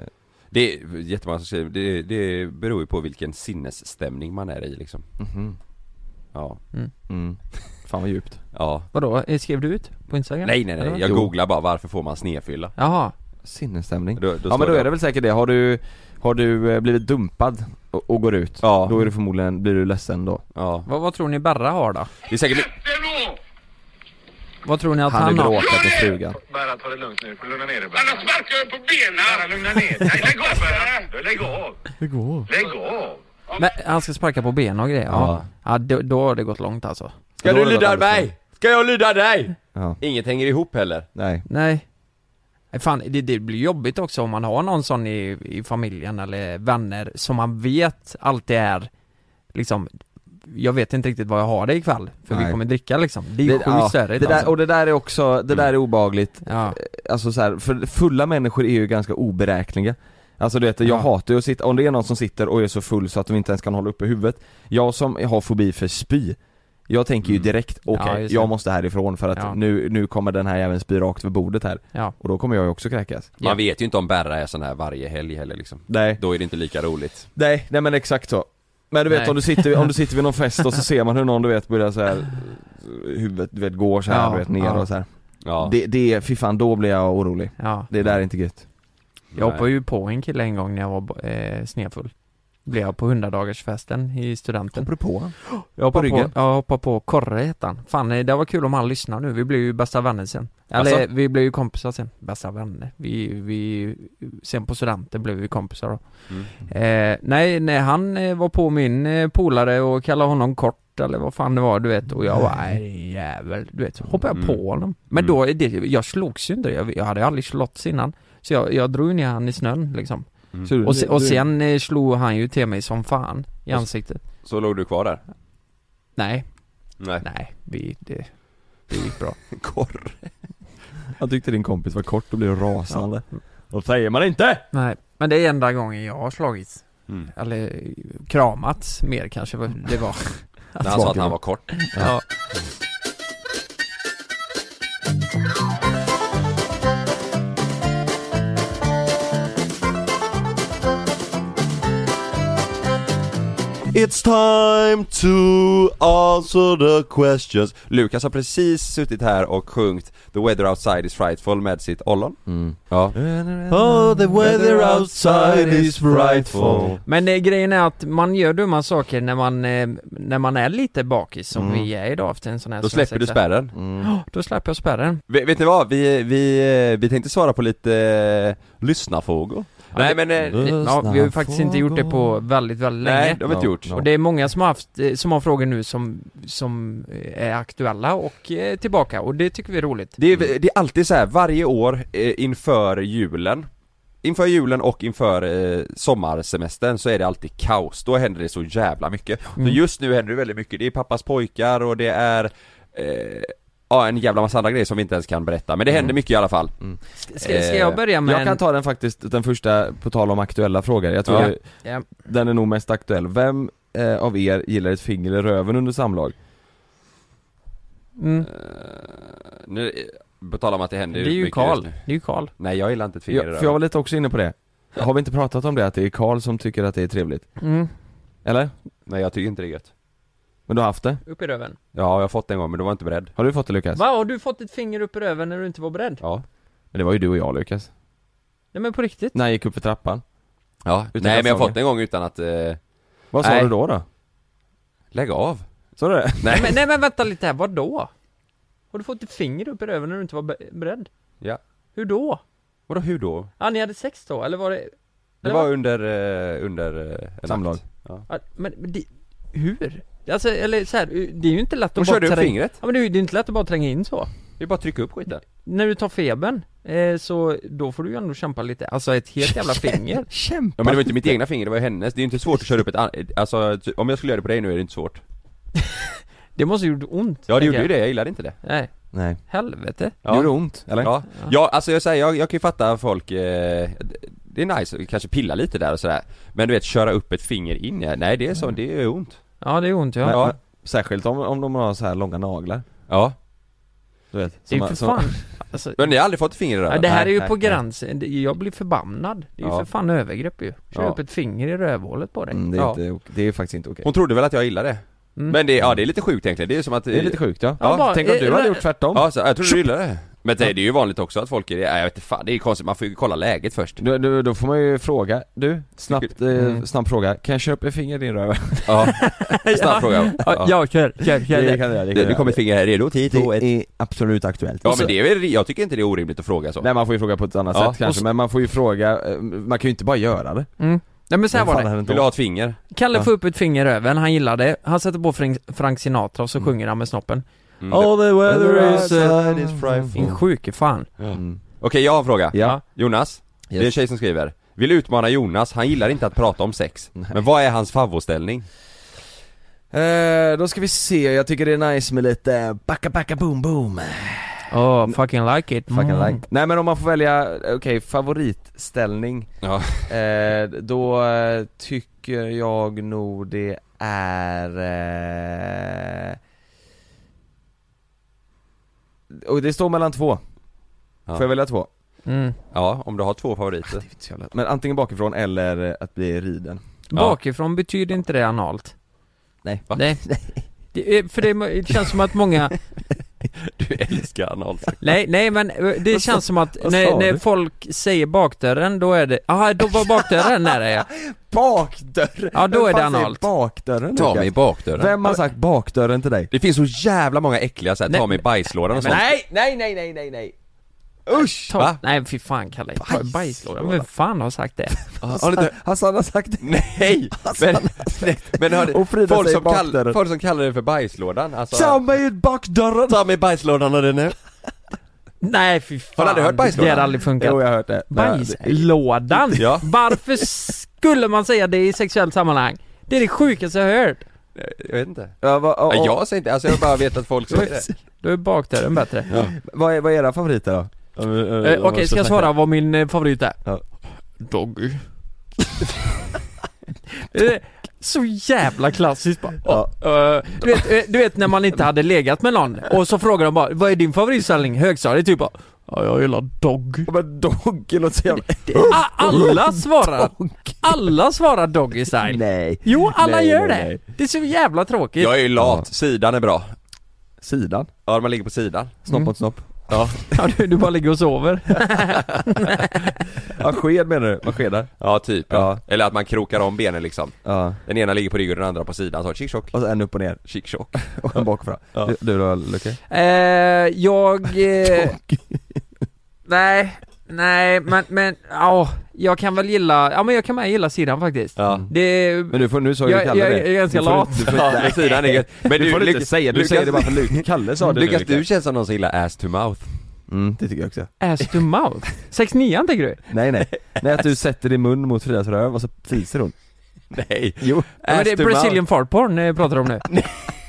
Det är jättemånga som säger, det, det beror ju på vilken sinnesstämning man är i liksom Mhm. Ja, Mm. Fan vad djupt. ja Vadå, Eh, skrev du ut på Instagram? Nej nej nej, jag Jo. googlar bara varför får man snedfylla? Jaha, Sinnesstämning. Då, då ja men då är det väl säkert det, har du, har du eh, blivit dumpad och, och går ut, Ja. då är du förmodligen, blir du ledsen då. Ja, vad, vad tror ni Berra har då? det är säkert! Vad tror ni att Han han, har har? bråkat med frugan. Bara ta det lugnt nu, får lugna ner dig Annars sparkar jag på benen! Bara lugna ner dig. Lägg av Berra! Lägg av! Det går. Lägg av! Men han ska sparka på ben och grejer? Ja, ja då, då har det gått långt alltså Ska du har lyda mig? Ska jag lyda dig? Ja, Inget hänger ihop heller. Nej Nej, Fan, det, det blir jobbigt också om man har någon sån i, i familjen eller vänner som man vet alltid är liksom Jag vet inte riktigt vad jag har det ikväll, för vi Nej. kommer dricka liksom Det är ju sjukt ja, störigt det där, alltså. Och det där är också, det där är obagligt. Ja, Alltså så här, för fulla människor är ju ganska oberäkneliga Alltså du vet, jag Ja. hatar ju att sitta, om det är någon som sitter och är så full så att de inte ens kan hålla uppe huvudet Jag som har fobi för spy Jag tänker ju direkt, okej, Ja, just det. jag måste härifrån för att Ja. nu, nu kommer den här jäveln spy rakt över bordet här. Ja, Och då kommer jag ju också kräkas. Ja. Man vet ju inte om Berra är sån här varje helg heller liksom. Nej, Då är det inte lika roligt. Nej, nej men exakt så. Men du vet Nej. om du, sitter, om du sitter vid någon fest och så *laughs* ser man hur någon du vet börjar så här Huvudet du vet går så här, Ja, du vet ner ja. och så här. Ja, Det, det, fy fan då blir jag orolig. Ja. Det där är inte gött. Jag hoppade ju på en kille en gång när jag var eh, snedfull Blev jag på 100-dagarsfesten i studenten. Du på? Jag hoppade På på, jag hoppade på Korre hette han. Fan eh, det var kul om han lyssnar nu, vi blev ju bästa vänner sen. Eller Alltså? vi blev ju kompisar sen, bästa vänner. Vi, vi, sen på studenten blev vi kompisar då. Mm. eh, Nej, nej han eh, var på min eh, polare och kallade honom kort eller vad fan det var du vet. Och jag var nej jävel, du vet så hoppade jag Mm. på honom Men Mm. då, är det, jag slogs ju inte, jag, jag hade aldrig slått innan. Så jag, jag drog ner han i snön liksom Mm. Och, se, och du- sen eh, slog han ju till mig som fan i Och- ansiktet. Så låg du kvar där? Nej, Nej, nej, vi, det, det gick bra. *laughs* Korr Jag tyckte din kompis var kort och blev rasande. Då säger man inte! Nej, men det är enda gången jag har slagits. Mm. Eller eh, kramats mer kanske vad det var. *laughs* När han sa att han var kort. Ja, It's time to answer the questions Lukas har precis suttit här och sjungit The weather outside is frightful med sitt ollon Mm. Ja Oh the weather outside is frightful Men eh, grejen är att man gör dumma saker när man, eh, när man är lite bakis som Mm. vi är idag efter en sån här Då släpper du spärren Mm. *gasps* Då släpper jag spärren Vet, vet ni vad? Vi, vi, eh, vi tänkte svara på lite eh, lyssnarfrågor Nej men, eh, Ja, vi har ju faktiskt inte gjort det på väldigt, väldigt nej länge. det har vi inte gjort. Och det är många som har haft, eh, som har frågor nu som, som eh, är aktuella och eh, tillbaka. Och det tycker vi är roligt. Det är, det är alltid så här varje år eh, inför julen Inför julen och inför eh, sommarsemestern så är det alltid kaos, då händer det så jävla mycket. Mm. Så just nu händer det väldigt mycket, det är pappas pojkar och det är eh, Ja en jävla massa andra grejer som vi inte ens kan berätta, men det händer mycket i alla fall Ska, ska jag börja med Jag kan ta den faktiskt, den första, på tal om aktuella frågor, jag tror Ja. det, ja, den är nog mest aktuell. Vem eh, av er gillar ett finger i röven under samlag? mm, Nu, eh, på tal om att det Det händer är ju Karl, det är ju Karl Nej jag gillar inte ett finger i Ja, för jag var röven. lite också inne på det. Har vi inte pratat om det, att det är Karl som tycker att det är trevligt? mm, Eller? Nej jag tycker inte det är gött Men du har haft det? upp i röven Ja jag har fått det en gång men du var inte beredd Har du fått det Lukas? Va, har du fått ett finger upp i röven när du inte var beredd? Ja Men det var ju du och jag Lukas. Nej men på riktigt? När jag gick upp för trappan. Ja, Utan nej men jag har fått det en gång utan att, eh, Vad sa Nej. du då då? lägg av Sa du det? Nej men, nej men vänta lite här, vadå? Har du fått ett finger upp i röven när du inte var be- beredd? Ja. Hur då? Vadå hur då? Ja ni hade sex då, eller var det? Det eller var vad? under, eh, under eh, en Samlag. Ja. Ja, men, men det, hur? Alltså, eller så här, det är ju inte lätt att Och bara körde upp tränga- fingret? Ja men det är ju det är inte lätt att bara tränga in så. Det är bara att trycka upp skiten. När du tar febern, eh, så då får du ju ändå kämpa lite, alltså ett helt jävla *laughs* finger. Kämpa! Ja men det var inte mitt egna finger, det var ju hennes. Det är ju inte svårt att köra upp ett an- alltså ty- om jag skulle göra det på dig nu är det inte svårt. *laughs* Det måste ju gjort ont Ja det tänker gjorde ju jag. det, jag. Gillade inte det. Nej, Nej. helvete. Det gjorde ont, eller? Ja, ja. Alltså jag säger, jag, jag kan ju fatta folk, eh, det är nice att kanske pilla lite där och sådär. Men du vet, köra upp ett finger in, ja, nej det är så, det är ont Ja det är ont ja, Men- Ja. Särskilt om, om de har så här långa naglar. Ja Du vet, Det är som- ju för som- fan, *laughs* alltså, Men ni har aldrig fått finger i ja, röven? det här är ju nej, på nej. gränsen, jag blir förbannad. Det är ju Ja. för fan övergrepp ju. Kör Ja. upp ett finger i rövhålet på dig. Mm, det, är Ja. inte, ok- det är faktiskt inte okej Hon trodde väl att jag gillade det? Mm. Men det, ja det är lite sjukt egentligen, det är som att Det är lite sjukt ja, Ja, bara- Tänk om du eh, hade gjort tvärtom Ja, så, jag tror du gillar det Men det, det är ju vanligt också att folk är det, jag vet inte fan, det är konstigt, man får ju kolla läget först då, då, då får man ju fråga, du, snabbt, *laughs* eh, Mm. snabb fråga, kan jag upp ett finger i din röv? *laughs* Ja, *laughs* snabb fråga Ja, ja kör, kör, kör det. kan jag, Det, det kommer ett finger här, redo? 10, 2, 1 är absolut aktuellt Ja men det är väl, jag tycker inte det är orimligt att fråga så Nej man får ju fråga på ett annat Ja, sätt kanske, men man får ju fråga, eh, man kan ju inte bara göra det Mm. Nej men så här var det. Vill du ha ett finger? Kalle Ja. får upp ett finger i röven, han gillar det. Han sätter på Frank, Frank Sinatra och så Mm. sjunger han med snoppen. Mm. All the weather is... outside is frightful. din sjuke fan. Mm. Okej, jag har en fråga Ja. Jonas, det är en tjej som skriver Vill utmana Jonas, han gillar inte att prata om sex Nej. Men vad är hans favoritställning? Eh, då ska vi se, jag tycker det är nice med lite backa backa boom boom Oh, fucking like it. Fucking Mm. like Nej men om man får välja, okej, favoritställning Ja, eh, Då eh, tycker jag nog det är eh, Och det står mellan två, Ja. får jag välja två? Mm. ja om du har två favoriter Det är inte så jävla- Men antingen bakifrån eller att bli riden Bakifrån betyder inte det analt? Nej. Va? Nej. *laughs* Det är, för det, det känns som att många, *laughs* Du älskar analsex nej nej men eh, det Vad sa- känns som att när, när folk säger bakdörren då är det, aha då var bakdörren nära ja. *laughs* Bakdörren! Ja, då Vem är det analt. bakdörren Ta mig i bakdörren Vem har sagt bakdörren till dig? Det finns så jävla många äckliga såhär, ta mig i bajslådan och sånt Nej, nej, nej, nej, nej, nej! Usch! Ta, Va? Nej fy fan Kalle, Bajs- bajslådan, vem fan har sagt det? Har Hassan har sagt det Nej! Men, nej, men har *laughs* Och Frida folk, som kall, folk som kallar det för bajslådan, alltså Ta mig bakdörren! Ta mig bajslådan och den är Nej fy fan, Har du aldrig hört bajslådan? Det hade aldrig funkat Jo jag har hört det Bajslådan? Ja. Varför skulle man säga det i sexuellt sammanhang? Det är det sjukaste jag har hört. Jag vet inte Ja, va, ja, ja, Jag säger inte, alltså jag bara vet att folk säger *laughs* det Då är bakdörren bättre. ja. vad, är, vad är era favoriter då? Eh, Okej, ska jag svara vad min eh, favorit är? Ja. Doggy. *laughs* Det är Så jävla klassiskt bara. Ja. Du, vet, du vet när man inte hade legat med någon och så frågar de bara Vad är din favoritställning? Högstadiet typ bara Ja jag gillar doggy. Men doggy låter så jävla... Alla svarar, alla svarar doggy style. Nej Jo, alla Nej, gör nej, det. nej. Det är så jävla tråkigt. Jag är ju lat, sidan är bra Sidan? Ja, man ligger på sidan Snopp Mm. mot snopp? Ja, *laughs* Ja, du, du bara ligger och sover. Ja sked menar du? Vad skedar? ja typ ja. Eller att man krokar om benen liksom Ja, Den ena ligger på ryggen och den andra på sidan, så chick chock och så en upp och ner, Chick chock *laughs* och en bak och fram Ja. Du, du då Lucky? Eh, jag... Eh, nej, nej men, men, ja, jag kan väl gilla, ja men jag kan med gilla sidan faktiskt. Ja Det, Men du får, nu sa ju Kalle jag, det jag är ganska Du får- lat. Du får, nej, men sidan är gött. Men du du, får inte Lukas- säga, du Lukas- säger det bara för Lukas, Kalle sa det nu, Lukas, du känns som någon som gillar ass to mouth Mm, det tycker jag också Ass to mouth. 69 tänker du? Nej nej, nej att du sätter din mun mot Fridas röv och så fiser hon Nej, Jo Ja, men det är Brazilian fart porn jag pratar om nu. *laughs*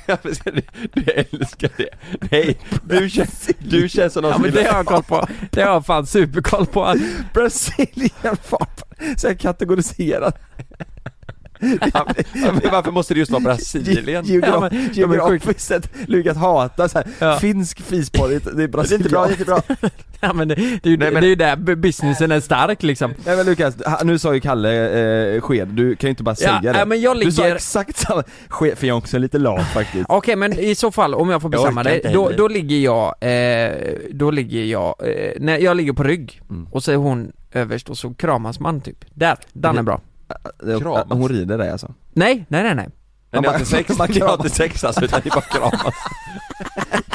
*laughs* Du, älskar det. Nej, du känns, du känns som någon Ja men det har jag koll på. Det har jag fan superkoll på. Brazilian fart, så här kategoriserat Ja, men Varför måste det just vara Brasilien? Geograf, ja, geografiskt sett, Lukas hatar så här, Ja. finsk fisporr, det är Det är Brasilien inte bra, det är inte bra. *laughs* Ja men det, det är ju Nej, men- det är ju där bu- businessen är stark liksom. Nej men Lukas, nu sa ju Kalle eh, sked, du kan ju inte bara säga Ja, det ja, men jag Du sa ligger... exakt samma, sked, för jag är också lite lat faktiskt Okej men i så fall, om jag får bestämma inte då, då ligger jag, eh, då ligger jag, eh, när jag ligger på rygg Mm. och så är hon överst och så kramas man typ. Där, den är bra. Kramas. Hon rider dig alltså? Nej, nej nej nej. Det är inte sex, man kramas. inte sex alltså, utan det är bara kramas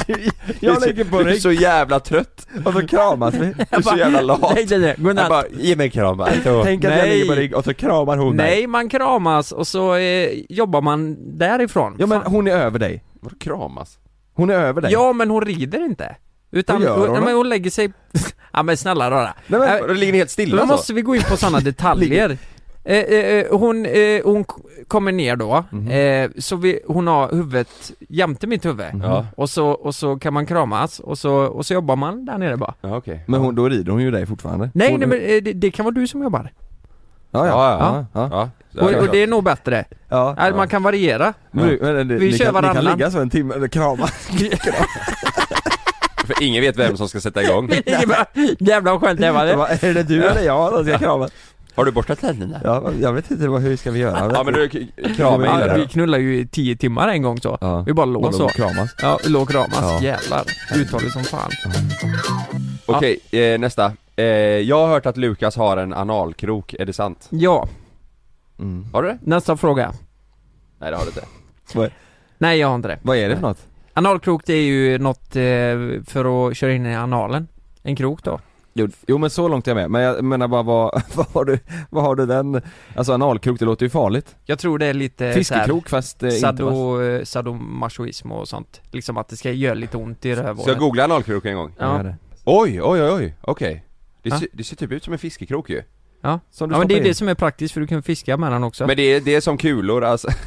*laughs* Jag ligger på Du är rygg så jävla trött, och så kramas vi du är så jävla lat Nej nej nej, Jag godnatt. bara, ge mig en kram bara. Tänk att jag Nej. ligger på rygg och så kramar hon mig Nej, man kramas och så eh, jobbar man därifrån. Ja men hon är över dig, Vadå kramas? hon är över dig Ja men hon rider inte. Utan hon, hon nej, men hon lägger sig, *laughs* ja men snälla rara. Nej, men- Äh, ligger ni helt stilla Då så? måste vi gå in på sådana *laughs* detaljer. Eh, eh, hon, eh, hon kommer ner då, eh, så vi, hon har huvudet jämte mitt huvud. Ja, Och så, och så kan man kramas och så, och så jobbar man där nere bara. ja okej Men hon, då rider hon ju dig fortfarande Nej, hon, nej men eh, det, det kan vara du som jobbar. Ja ja, Ja, ja, ja. Ja, ja, Och, och det är nog bättre. ja. Äh, Man kan variera. Men, men, du, Vi ni, kör kan, ni kan varannan. ligga så en timme, eller kramas *laughs* för ingen vet vem som ska sätta igång. *laughs* *laughs* Vad skönt det var det. är det du eller jag som ska krama? Har du borstat tänderna? Ja, jag vet inte vad, hur ska vi göra? Ja men du, krama Ja, vi knullade ju i tio timmar en gång så. Ja. Vi bara låg så. kramas. Ja, vi låg kramas. Ja. Jävlar. Uthållig som fan. Okej, eh, nästa. Eh, jag har hört att Lukas har en analkrok, är det sant? Ja, Mm. Har du det? nästa fråga. Nej det har du inte. Nej jag har inte det. Vad är det för något? Analkrok det är ju något eh, för att köra in i analen. En krok då. Jo, jo men så långt är jag med, men jag menar bara vad, *laughs* vad har du, vad har du den, alltså analkrok det låter ju farligt Jag tror det är lite Fiskekrok fast eh, inte fast. Sado, eh, sadomasochism och sånt. Liksom att det ska göra lite ont i Så jag rövhålet. googlar analkrok en gång. Ja. Oj, oj, oj, oj, okej. Det, Ja. ser- det ser typ ut som en fiskekrok ju. Ja, Som du ja men det är stoppar det in. som är praktiskt för du kan fiska med den också. Men det är, det är som kulor alltså. *laughs*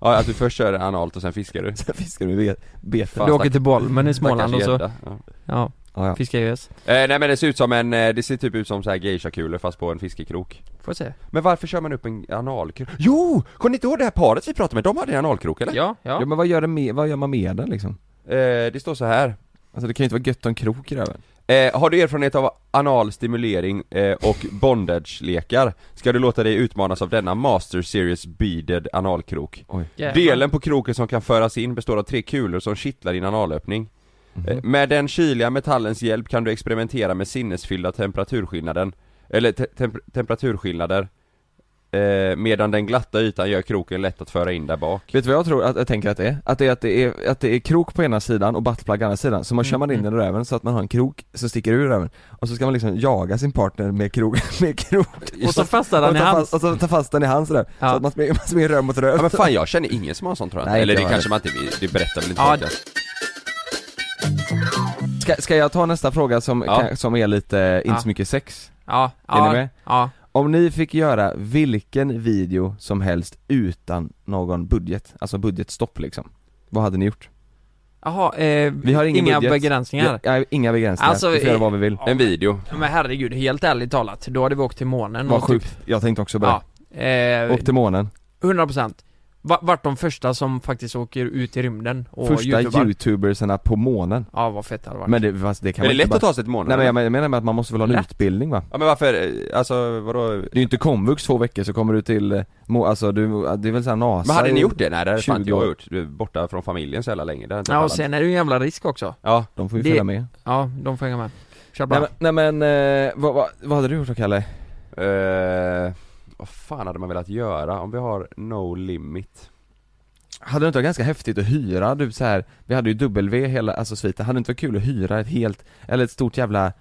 Ja, att du först kör analt och sen fiskar du. Sen fiskar du med Fan, du åker till Bolmen i Småland och så. Ja. ja, ja, ja. fiskar gös. Eh, nej men det ser ut som en, eh, det ser typ ut som så här geisha-kulor fast på en fiskekrok. Får se. Men varför kör man upp en analkrok? Jo! Kommer ni inte ihåg det här paret vi pratade med? De hade en analkrok eller? Ja, ja. ja men vad gör, det med, vad gör man med den liksom? Eh, det står så här. Alltså det kan ju inte vara gött att ha en krok i röven Eh, har du erfarenhet av anal stimulering eh, och bondage-lekar ska du låta dig utmanas av denna Master Series Beaded analkrok. Jävlar. Delen på kroken som kan föras in består av tre kulor som kittlar din analöppning. Eh, Med den kyliga metallens hjälp kan du experimentera med sinnesfyllda temperaturskillnaden, eller te- temp- temperaturskillnader eh, Medan den glatta ytan gör kroken lätt att föra in där bak. Vet du vad jag tror att jag tänker att det är? Att det är, att det är, att det är krok på ena sidan och buttplug på andra sidan, så man kör man in den i röven så att man har en krok som sticker ur röven Och så ska man liksom jaga sin partner med krok, *laughs* med krok Och så fastnar den i hans. och så ta fast den i hans röv, Ja. så att *laughs* man springer röv mot röv Ja men fan jag känner ingen som har en sån tror jag Nej, Eller det kanske man inte, det berättar väl inte Ja. Ska, ska jag ta nästa fråga som, Ja. kan, som är lite, inte Ja. så mycket sex? Ja, Är ni ja, med? ja. Om ni fick göra vilken video som helst utan någon budget, alltså budgetstopp liksom Vad hade ni gjort? Jaha, eh, Vi har ingen inga budget. begränsningar. Ja, inga begränsningar, Alltså, vi får göra eh, vad vi vill En video. Men herregud, helt ärligt talat, då hade vi åkt till månen Vad och sjukt, jag tänkte också på det. Ja, eh, Åk till månen, 100% Va- Vart de första som faktiskt åker ut i rymden och första youtubar. youtubersarna på månen Ja vad fett det hade varit Men det, fast det kan Men det är man lätt inte att ta sig till månen Nej men eller? jag menar med att man måste väl ha en Lätt. utbildning va? Ja men varför, alltså vadå? Det är ju inte komvux två veckor så kommer du till, eh, må, alltså du, det är väl såhär NASA Men hade ni gjort det? Nej det hade fan inte 20 jag gjort, Du är borta från familjen så jävla länge, det Ja och sen är det ju en jävla risk också Ja, De får ju Det- följa med Ja, de får hänga med Kör Nej bara men, nej, men eh, vad, vad, vad hade du gjort då Kalle? eh, vad fan hade man velat göra om vi har no limit? Hade det inte varit ganska häftigt att hyra, du så här, vi hade ju W hela, alltså sviten, hade det inte varit kul att hyra ett helt, eller ett stort jävla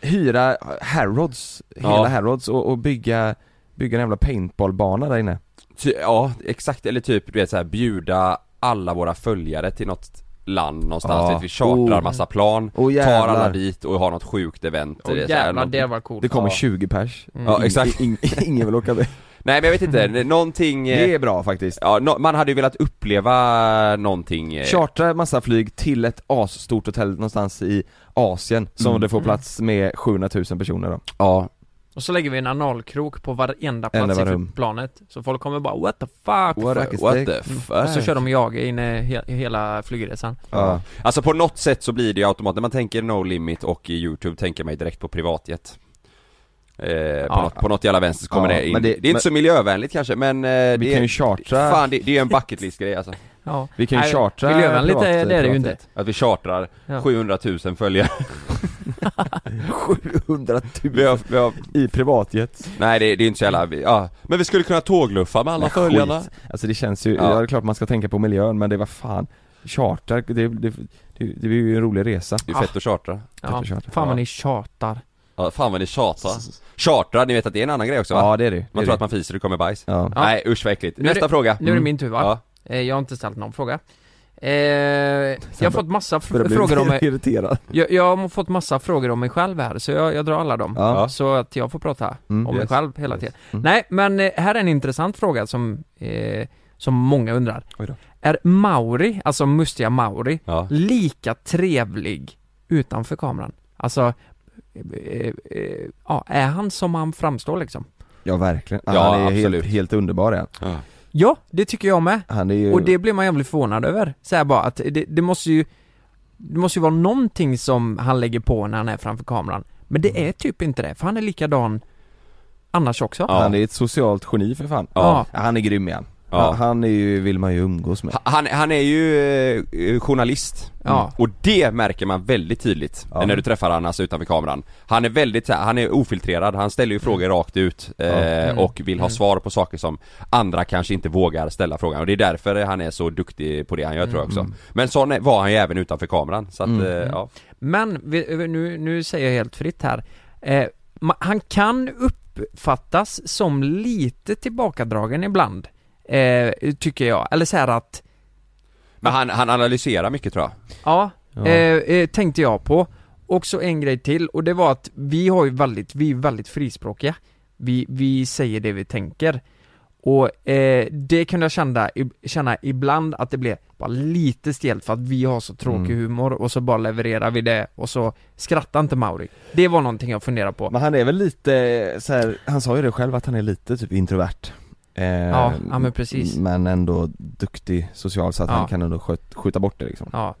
Hyra Harrods, hela Ja. Harrods och, och bygga, bygga en jävla paintballbana där inne Ty, ja, exakt, eller typ du vet såhär bjuda alla våra följare till något land någonstans, Ja. vi chartrar Oh. massa plan, Åh tar alla dit och har något sjukt event det här jävlar, något- det var coolt Det kommer Ja. 20 pers Mm. Ja exakt, *laughs* In, in, Ingen vill åka med nej men jag vet inte, är någonting Det är bra faktiskt Ja, no, man hade ju velat uppleva någonting eh, Chartra massa flyg till ett asstort hotell någonstans i Asien som Mm. det får plats med 700 000 personer då Ja, Och så lägger vi en analkrok på varenda plats Enda i planet Så folk kommer bara what the fuck? What, fuck. what the Mm. fuck? Och så kör de jagar in i he- hela flygresan. Ja, Alltså på något sätt så blir det ju automatiskt, när man tänker no limit och i youtube tänker man ju direkt på privatjet. Eh, på, Ja. något, på något jävla vänster så kommer Ja, det in, men det, det- är inte men- så miljövänligt kanske men eh, Vi det kan är, ju chartra, Fan det, det är ju en bucket list grej alltså. Ja. Vi kan ju Nej, chartra Miljövänligt privat- är det, är det ju inte. Att vi chartrar Ja. 700 000 följare *laughs* 700 vi 000 har, vi har, i privatjet Nej det, det är inte så jävla, ja Men vi skulle kunna tågluffa med alla Men följarna skit. Alltså det känns ju, Ja. ja. det är klart man ska tänka på miljön men det var fan Charter, det, det, det, det, det blir ju en rolig resa Det är fett att chartra Ja, att chartra. fan vad ni tjatar Ja fan vad ni tjatar Chartra, ni vet att det är en annan grej också va? Ja det är det det Man är tror det. att man fiser och det kommer bajs Ja, Ja. Nej usch vad äckligt, nästa det- fråga Nu är det min tur va? Ja, Eh, Jag har inte ställt någon fråga eh, Jag har fått massa fr- frågor om mig irriterad jag, jag har fått massa frågor om mig själv här, så jag, jag drar alla dem Ja. Så att jag får prata Mm. om mig Yes. själv hela tiden Mm. Nej men eh, här är en intressant fråga som, eh, som många undrar. Är Mauri, alltså mustiga Mauri, ja lika trevlig utanför kameran? Alltså, eh, eh, ja, är han som han framstår liksom? Ja verkligen, Ja, han är absolut. helt, helt underbar är han. Ja. Ja, det tycker jag med. Han är ju Och det blir man jävligt förvånad över. Så här bara att det, det måste ju Det måste ju vara någonting som han lägger på när han är framför kameran Men det är typ inte det, för han är likadan annars också Ja. Han är ett socialt geni för fan Ja. Ja, Han är grym igen Ja. han, är ju, vill man ju umgås med. Han, han är ju eh, journalist. Ja. Och det märker man väldigt tydligt Ja. när du träffar honom alltså utanför kameran. Han är väldigt han är ofiltrerad, han ställer ju frågor rakt ut eh, Mm. och vill ha Mm. svar på saker som andra kanske inte vågar ställa frågan. Och det är därför han är så duktig på det han gör tror jag också. Men sån var han ju även utanför kameran så att, Mm. eh, ja. Men, nu, nu säger jag helt fritt här. Eh, Han kan uppfattas som lite tillbakadragen ibland eh, Tycker jag, eller så här att Men han, han analyserar mycket tror jag Ja, Ja. Eh, eh, tänkte jag på. Och så en grej till, och det var att vi har ju väldigt, vi är väldigt frispråkiga. Vi, vi säger det vi tänker. Och eh, det kunde jag känna, känna ibland att det blev bara lite stelt för att vi har så tråkig Mm. humor och så bara levererar vi det och så skrattar inte Mauri. Det var någonting jag funderade på. Men han är väl lite så här, han sa ju det själv att han är lite typ introvert eh, Ja, ja, men precis. Men ändå duktig social så att Ja. han kan ändå sköt, skjuta bort det liksom Ja.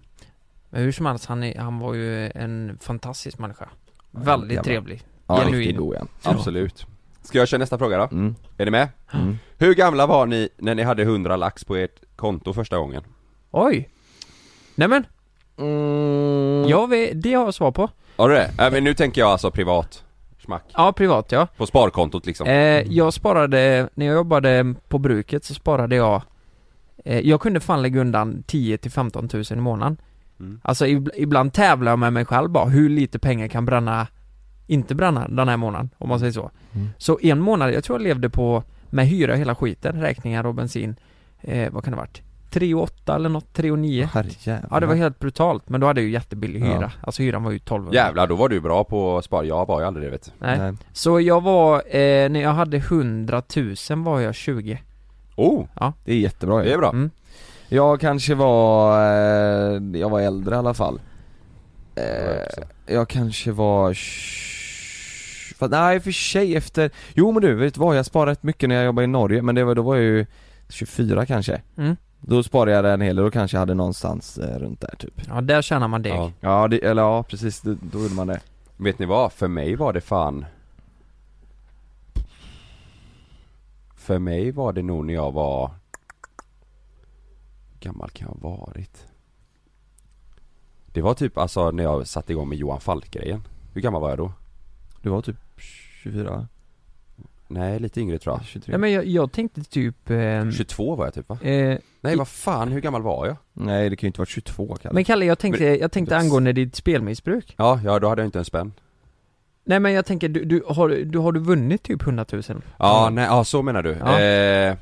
Men hur som helst, han, är, han var ju en fantastisk människa. Väldigt jävlar. trevlig. Ja, Genuin. riktigt god igen Absolut Ska jag köra nästa fråga då? mm. Är ni med? Mm. Hur gamla var ni när ni hade 100 lax på ert konto första gången? Oj! Nämen, Mm. ja, vi, det har jag svar på. Har du det? Äh, men nu tänker jag alltså privat Smack Ja, privat ja. På sparkontot liksom Eh, jag sparade, när jag jobbade på bruket så sparade jag eh, Jag kunde fan lägga undan 10 till 15 000 i månaden Mm. Alltså ib- ibland tävlar jag med mig själv bara, hur lite pengar kan bränna Inte bränna den här månaden, om man säger så Mm. Så en månad, jag tror jag levde på Med hyra hela skiten, räkningar och bensin eh, Vad kan det ha varit? 3 och 8 eller något, 3 och 9 Herrejävlar. Ja det var helt brutalt, men då hade jag ju jättebillig hyra. Ja. Alltså hyran var ju 1200 Jävlar, då var du bra på att spara, jag var ju aldrig det vet Nej. Nej. Så jag var, eh, när jag hade 100 000 var jag 20 Oh, Det är jättebra det är bra. Mm. Jag kanske var, eh, jag var äldre i alla fall. Eh, Jag kanske var för, Nej för sig efter, jo men du vet vad, jag sparade rätt mycket när jag jobbade i Norge men det var, då var jag ju 24 kanske. Mm. Då sparade jag en hel del, då kanske jag hade någonstans eh, runt där typ Ja, där tjänar man deg. ja. Ja, det, eller ja precis, då, då gjorde man det Vet ni vad? För mig var det fan För mig var det nog när jag var Hur gammal kan jag ha varit? Det var typ alltså när jag satte igång med Johan Falk-grejen Hur gammal var jag då? Du var typ 24, Nej, lite yngre tror jag 23 Ja, men jag, jag tänkte typ... Eh, 22 var jag typ va? eh, Nej vad fan, hur gammal var jag? Nej det kan ju inte vara 22 Kalle men Kalle, jag tänkte, jag tänkte Men- angående ditt spelmissbruk. Ja, ja då hade jag inte en spänn Nej men jag tänker, du, du, har, du, har du vunnit typ 100 000? Ja, nej, ja så menar du? Ja. Eh,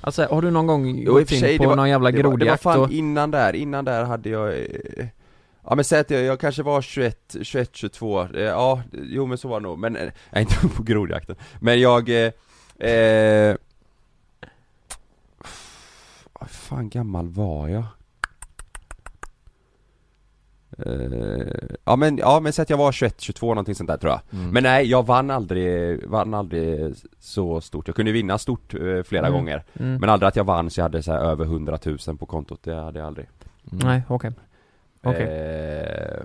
Alltså har du någon gång Jo, gått in på var- någon jävla det var, det var grodjakt fan och... innan där, innan där hade jag eh, Ja men säg att jag, jag kanske var 21, 21, 22, eh, ja, jo men så var det nog, men, eh, jag är inte *laughs* på grodjakten Men jag, eh, eh, Vad fan gammal var jag? Eh, ja men, ja men säg att jag var 21, 22 någonting sånt där tror jag Mm. Men nej, jag vann aldrig, vann aldrig så stort, jag kunde vinna stort eh, flera Mm. gånger Mm. Men aldrig att jag vann så jag hade så här över 100 000 på kontot, det hade jag aldrig Mm. Nej, okej. Okej. eh,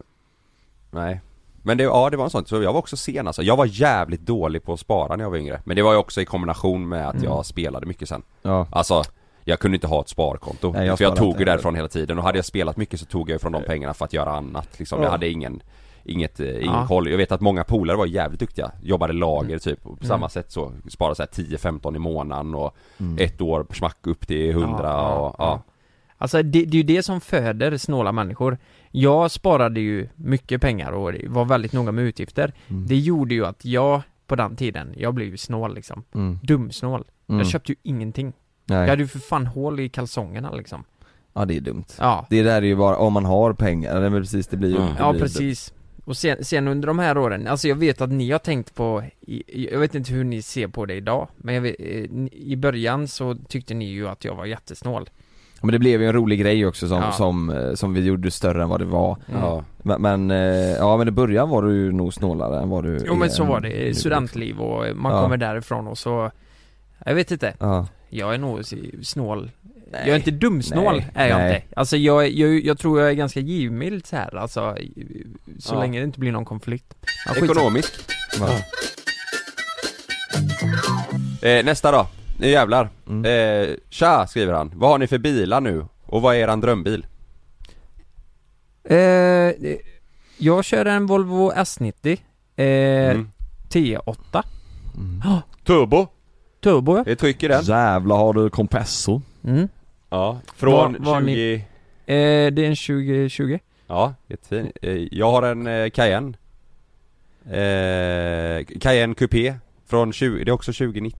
Nej Men det, ja det var en sån, så jag var också sen alltså. Jag var jävligt dålig på att spara när jag var yngre Men det var ju också i kombination med att Mm. jag spelade mycket sen Ja, Alltså Jag kunde inte ha ett sparkonto, Nej, jag för jag tog ju därifrån hela tiden och hade jag spelat mycket så tog jag ju från de pengarna för att göra annat liksom. Ja. Jag hade ingen Inget, eh, ingen Ja. koll. Jag vet att många polare var jävligt duktiga, jobbade lager Mm. typ, och på Mm. samma sätt så, sparade så här 10-15 i månaden och mm. ett år smack upp till 100 Ja, och, ja. Alltså det, det är ju det som föder snåla människor. Jag sparade ju mycket pengar och var väldigt noga med utgifter. Mm. Det gjorde ju att jag, på den tiden, jag blev ju snål liksom. Mm. Dumsnål. Mm. Jag köpte ju ingenting. Nej. Jag hade ju för fan hål i kalsongerna liksom. Ja det är dumt. Ja, Det där är ju bara, om man har pengar, eller precis det blir ju Mm. det ja precis. Och sen, sen under de här åren, alltså jag vet att ni har tänkt på, jag vet inte hur ni ser på det idag Men jag vet, eh, i början så tyckte ni ju att jag var jättesnål Men det blev ju en rolig grej också som, Ja. som, eh, som vi gjorde större än vad det var Mm. ja. Men, men, eh, ja men i början var du nog snålare än vad du Jo men är så var det, studentliv och man Ja. kommer därifrån och så Jag vet inte. Ja. Jag är nog snål. Nej. Jag är inte dumsnål, Nej. är jag Nej. inte. Alltså jag, jag, jag tror jag är ganska givmild så här. alltså Så Ja. länge det inte blir någon konflikt. Ja. Ekonomisk. Ja. Eh, nästa då. Nu jävlar. Mm. Eh, tja, skriver han. Vad har ni för bilar nu? Och vad är eran drömbil? Eh, jag kör en Volvo S90 eh, Mm. T8 Turbo. Turbo ja. Det är tryck i den. Jävlar har du kompressor. mm. Ja. Från Var- var 20... eh, Det är en 2020 Ja, jättefin. Eh, jag har en eh, Cayenne. Eh, Cayenne Coupé. Från 20, det är också 2019.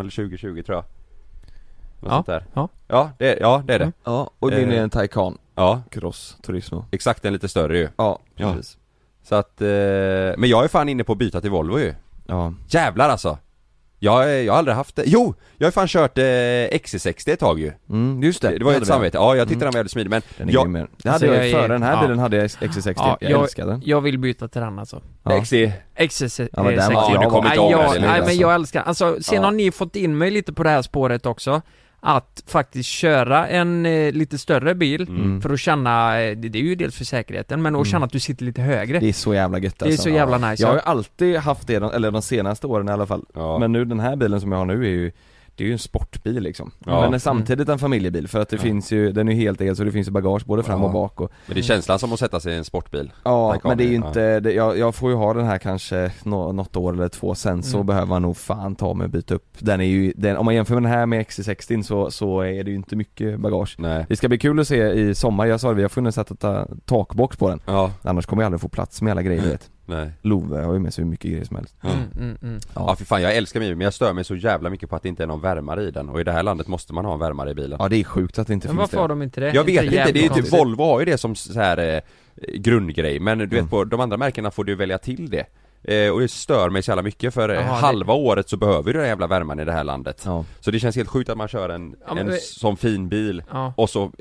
Eller 2020 tror jag. Något Ja, sånt där. ja. Ja, det, ja, det är det. Mm. Ja, och min Eh. är en Taycan Ja, Cross Turismo. exakt den lite större ju. Ja, Ja. precis. Så att, eh, men jag är fan inne på att byta till Volvo ju. Ja. Jävlar alltså. Jag, jag har aldrig haft det. Jo! Jag har fan kört eh, XC60 ett tag ju. Mm, just det. Det, var ju ett samvete. Ja, jag tyckte Mm. den var jävligt smidig men Den är jag, grym med. Det hade jag jag före den här ja. bilen hade jag XC60, Ja, jag, jag- älskar den. Jag vill byta till den alltså Ja. XC, XC Ja, men den var- nej, jag, det nej längre, men jag älskar, alltså sen Ja. har ni fått in mig lite på det här spåret också Att faktiskt köra en eh, lite större bil Mm. för att känna, eh, det, det är ju dels för säkerheten men att Mm. känna att du sitter lite högre Det är så jävla gött Det är alltså. så jävla nice Jag har ja. ju alltid haft det, de- eller de senaste åren i alla fall. ja. Men nu den här bilen som jag har nu är ju det är ju en sportbil liksom. Ja. Men är samtidigt en familjebil för att det Ja. finns ju, den är ju helt el så det finns ju bagage både fram Ja. och bak och men det är känslan som att sätta sig i en sportbil. Ja men det är ju inte, det, jag, jag får ju ha den här kanske nå, något år eller två sen så Mm. behöver man nog fan ta mig och byta upp Den är ju, den, om man jämför med den här med XC60 så, så är det ju inte mycket bagage Nej. Det ska bli kul att se i sommar, jag sa det, vi har funnit sätt att ta takbox på den Ja, Annars kommer jag aldrig få plats med alla grejer *clears throat* vet nej. Love har ju med sig hur mycket grejer som helst Mm, mm, mm. Ja för fan jag älskar min bil men jag stör mig så jävla mycket på att det inte är någon värmare i den och i det här landet måste man ha en värmare i bilen Ja det är sjukt att det inte Men finns varför det har de inte det? Jag vet inte, det är ju typ. Volvo har ju det som så här eh, grundgrej men du vet Mm. på de andra märkena får du välja till det eh, Och det stör mig så jävla mycket för eh, det- halva året så behöver du den jävla värmen i det här landet Ja, Så det känns helt sjukt att man kör en, Ja, men en det- sån fin bil Ja. och så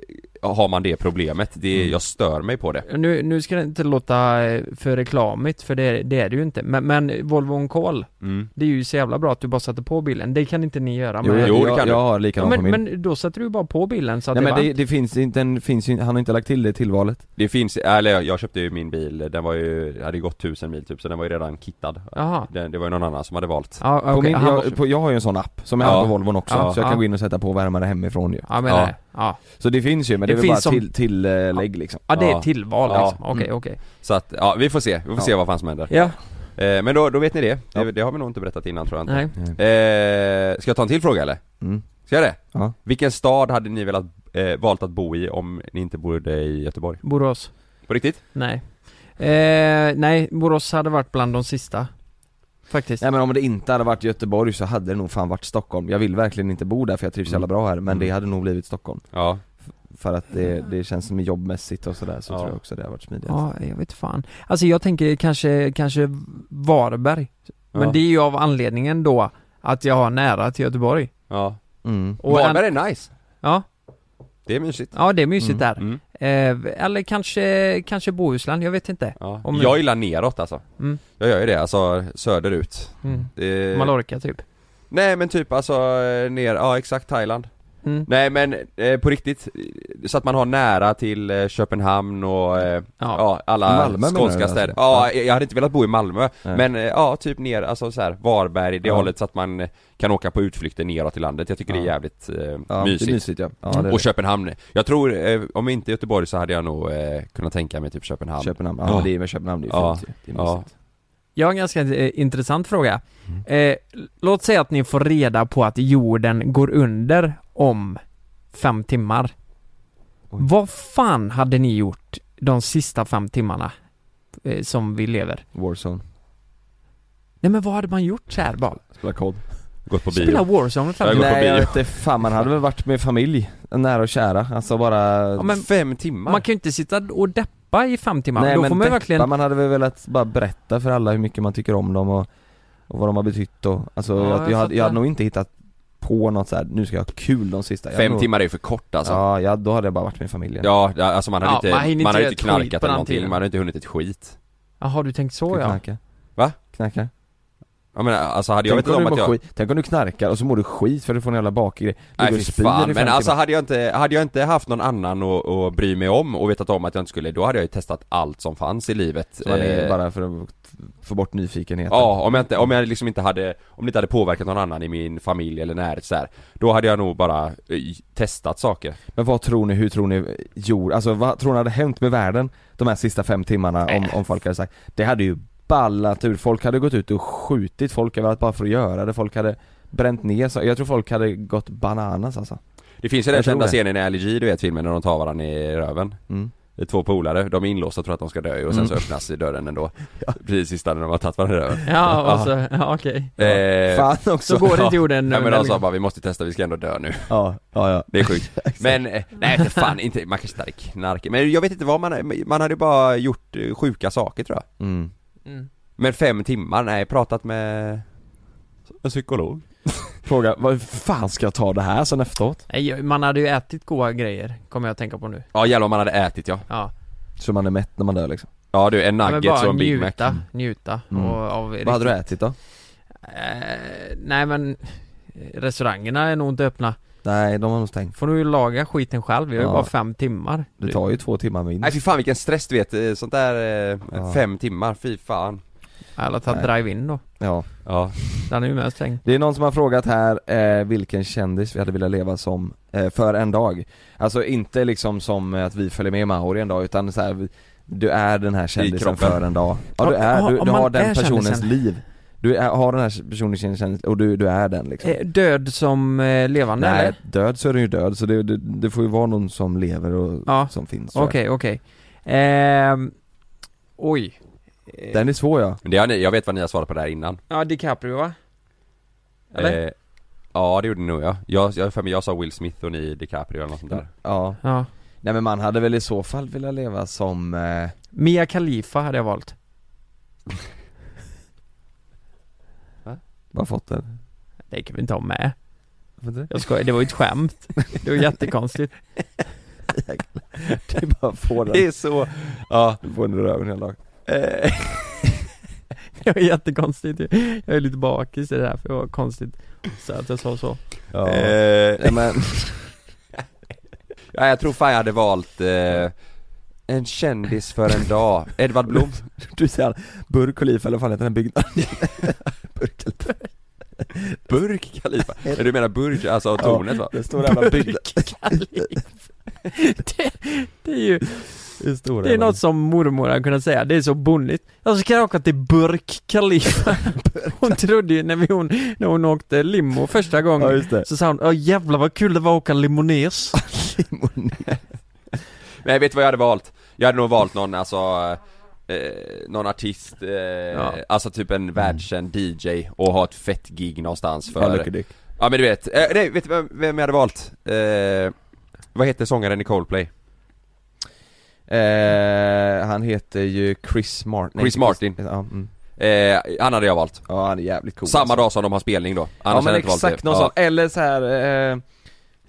har man det problemet, det, Mm. jag stör mig på det Nu, nu ska det inte låta eh, för reklamigt för det, det är det ju inte men, men Volvo On Call mm. Det är ju så jävla bra att du bara sätter på bilen, det kan inte ni göra jo, med Jo, det jag, kan du. jag har ja, på men, min men då sätter du bara på bilen så att Nej det är men det, det finns inte, den finns ju, han har inte lagt till det tillvalet Det finns, eller jag, jag köpte ju min bil, den var ju, hade gått tusen mil typ så den var ju redan kittad Jaha den, Det var ju någon annan som hade valt Ja, på okej, min, jag, på, jag har ju en sån app som jag Ja. på Volvon också, Ja, så jag ja. kan gå in och sätta på värmare hemifrån ju Ja men Ja. det, ja. Så det finns ju men det, Det är väl bara finns som- till, tillägg liksom. Ja det är tillval Ja. liksom, okej Mm. okej. Så att, ja vi får se, vi får se vad fan som händer. Ja, eh, Men då, då vet ni det, det, det har vi nog inte berättat innan tror jag inte. Nej. Eh, Ska jag ta en till fråga eller? mm. Ska jag det? Ja. Vilken stad hade ni velat, eh, valt att bo i om ni inte bodde i Göteborg? Borås, På riktigt? nej. Eh, Nej, Borås hade varit bland de sista. Faktiskt. Nej men om det inte hade varit Göteborg så hade det nog fan varit Stockholm. Jag vill verkligen inte bo där för jag trivs så jävla bra här men Mm. det hade nog blivit Stockholm. Ja, För att det, det känns som jobbmässigt och sådär så Ja. tror jag också det har varit smidigast. Ja, jag vet fan. Alltså jag tänker kanske, kanske Varberg. Men Ja. det är ju av anledningen då att jag har nära till Göteborg. Ja. Mm. Och Varberg är nice, Ja, det är mysigt. Ja det är mysigt Mm, där. Mm. eh, Eller kanske, kanske Bohuslän, jag vet inte. Ja. Om- Jag gillar neråt alltså. Mm. Jag gör ju det, alltså söderut. Mm. det... Mallorca typ. Nej men typ alltså ner, ja exakt Thailand mm. Nej men eh, på riktigt, så att man har nära till eh, Köpenhamn och eh, Ja, ja, alla Malmö skånska du städer. alltså? Ja, jag hade inte velat bo i Malmö Nej. Men eh, ja, typ ner, alltså så här, Varberg, det Ja. hållet så att man eh, kan åka på utflykter neråt i landet. Jag tycker det är Ja. jävligt eh, Ja, mysigt. det är mysigt ja, ja Mm. det är Och det. Köpenhamn, jag tror, eh, om inte Göteborg så hade jag nog eh, kunnat tänka mig typ Köpenhamn. Köpenhamn, ja, Ja. det är med Köpenhamn, det är Ja. fint ju. det är Ja. mysigt Jag har en ganska eh, intressant fråga. Mm. Eh, låt säga att ni får reda på att jorden går under om fem timmar. Oj. Vad fan hade ni gjort de sista fem timmarna eh, som vi lever? Warzone Nej men vad hade man gjort så här bara? Spela kod. Gått på bio. Spela Warzone går på Nej jag vet inte, fan man hade väl varit med familj, nära och kära, alltså bara Ja, men Fem timmar? Man kan ju inte sitta och deppa i fem timmar, Nej då men får man ju deppa, verkligen man hade väl velat bara berätta för alla hur mycket man tycker om dem och, och vad de har betytt och, alltså Ja, jag, jag jag, hade, jag hade nog inte hittat på något så här. nu ska jag ha kul de sista jag Fem nog, timmar är ju för kort alltså. Ja, ja, då hade jag bara varit med familjen Ja, alltså man hade Ja, inte, man man, hade inte knarkat eller någonting, tiden. man hade inte hunnit ett skit. Jaha du tänkte så ja. knarka. Va? Knarka. Jag menar, alltså hade jag Tänk vetat om, om att jag... skit, tänk om du knarkar och så mår du skit för du får en jävla bakgrej. Nej fy fan, men alltså hade jag inte, hade jag inte haft någon annan att, att bry mig om och vetat om att jag inte skulle, då hade jag ju testat allt som fanns i livet Eh, bara för att få bort nyfikenheten. Ja, om jag inte, om jag liksom inte hade, om det inte hade påverkat någon annan i min familj eller närhet så här, Då hade jag nog bara eh, testat saker. Men vad tror ni, hur tror ni jord, alltså vad tror ni hade hänt med världen de här sista fem timmarna om, om folk hade sagt Det hade ju ballat ur, folk hade gått ut och skjutit folk överallt bara för att göra det, folk hade bränt ner så, jag tror folk hade gått bananas alltså. Det finns ju den kända scenen i Ali G, du vet filmen när de tar varandra i röven. Mm. Det är två polare, de är inlåsta och tror att de ska dö och sen Mm. så öppnas dörren ändå. *laughs* Precis sista när de har tagit varandra i röven. Ja, och så, ja okej. Eh, Fan också! Så går det inte jorden Ja men de sa bara vi måste testa, vi ska ändå dö nu. Ja, ja, ja. Det är sjukt. *laughs* Men, eh, nej för fan inte, man kanske inte hade knarkat, men jag vet inte vad man, man hade bara gjort eh, sjuka saker tror jag. Mm. Mm. Men fem timmar, nej pratat med en psykolog *laughs* Fråga, vad fan ska jag ta det här sen efteråt? Nej, man hade ju ätit goda grejer, kommer jag att tänka på nu. Ja jävlar om man hade ätit ja Ja. Så man är mätt när man dör liksom Ja du, en Ja, nuggets bara och en Big Mac njuta, njuta Mm. och, av Vad hade du ätit då? Eh, nej men Restaurangerna är nog inte öppna Nej, de har nog stängt. Får du ju laga skiten själv, vi har ju Ja. bara fem timmar. Det tar ju två timmar minst. Nej fy fan vilken stress du vet, eh, sånt där eh, Ja. fem timmar, fy fan. Eller ta Nej. drive-in då, Ja. Ja. Den är ju med stängd. Det är någon som har frågat här eh, vilken kändis vi hade velat leva som eh, för en dag. Alltså inte liksom som att vi följer med Mauri en dag utan så här, vi- du är den här kändisen kroppen. för en dag. Ja du är, du, om du man har den är personens kändisen. liv Du är, har den här personens kändis och du, du är den liksom eh, Död som eh, levande Nej, eller? död så är den ju död så det, det, det får ju vara någon som lever och Ja. som finns. Okej, okej Ehm, Oj Eh, Den är svår ja det har ni, jag vet vad ni har svarat på där innan Ja, DiCaprio va? Eller? eh, Ja det gjorde ni nog ja, jag, jag, för mig, jag sa Will Smith och ni DiCaprio eller något sånt där Ja Ja Nej men man hade väl i så fall velat leva som eh, Mia Khalifa hade jag valt *laughs* Vad fått den? Det kan vi inte ha med? Jag skojar, det var ju ett skämt Det var jättekonstigt *laughs* Det är bara att få den Det är så, ja Du får den i röven hela dagen eh, *laughs* Det var jättekonstigt Jag är lite bakis i det här för det var konstigt Så att jag sa så Ja, eh, men *laughs* Ja, jag tror fan jag hade valt eh, en kändis för en dag. Edvard Blom. Du säger Burj Khalifa eller vad fan heter den byggnaden? Burj Khalifa Burk Khalifa. Men du menar Burj, alltså tornet va? Det stora jävla byggnaden det, det är ju, Det stora det är något som mormor hade kunnat säga, det är så bonnigt. Jag ska åka till Burk Khalifa Hon trodde ju när, vi, hon, när hon åkte limo första gången Ja just det. Så sa hon, åh jävlar vad kul det var att åka limones. *laughs* Nej, vet du vad jag hade valt? Jag hade nog valt någon, alltså eh, någon artist, eh, alltså typ en världskänd DJ och ha ett fett gig någonstans för Ja, Ja men du vet, eh, nej vet du vem, vem jag hade valt? Eh, vad heter sångaren i Coldplay? eh, Han heter ju Chris Martin Chris Martin. Ja, mm. Eh, han hade jag valt. ja han är jävligt cool Samma alltså. dag som de har spelning då. Ja Annars men hade jag inte valt exakt någon ja. sån, eller så här, eh,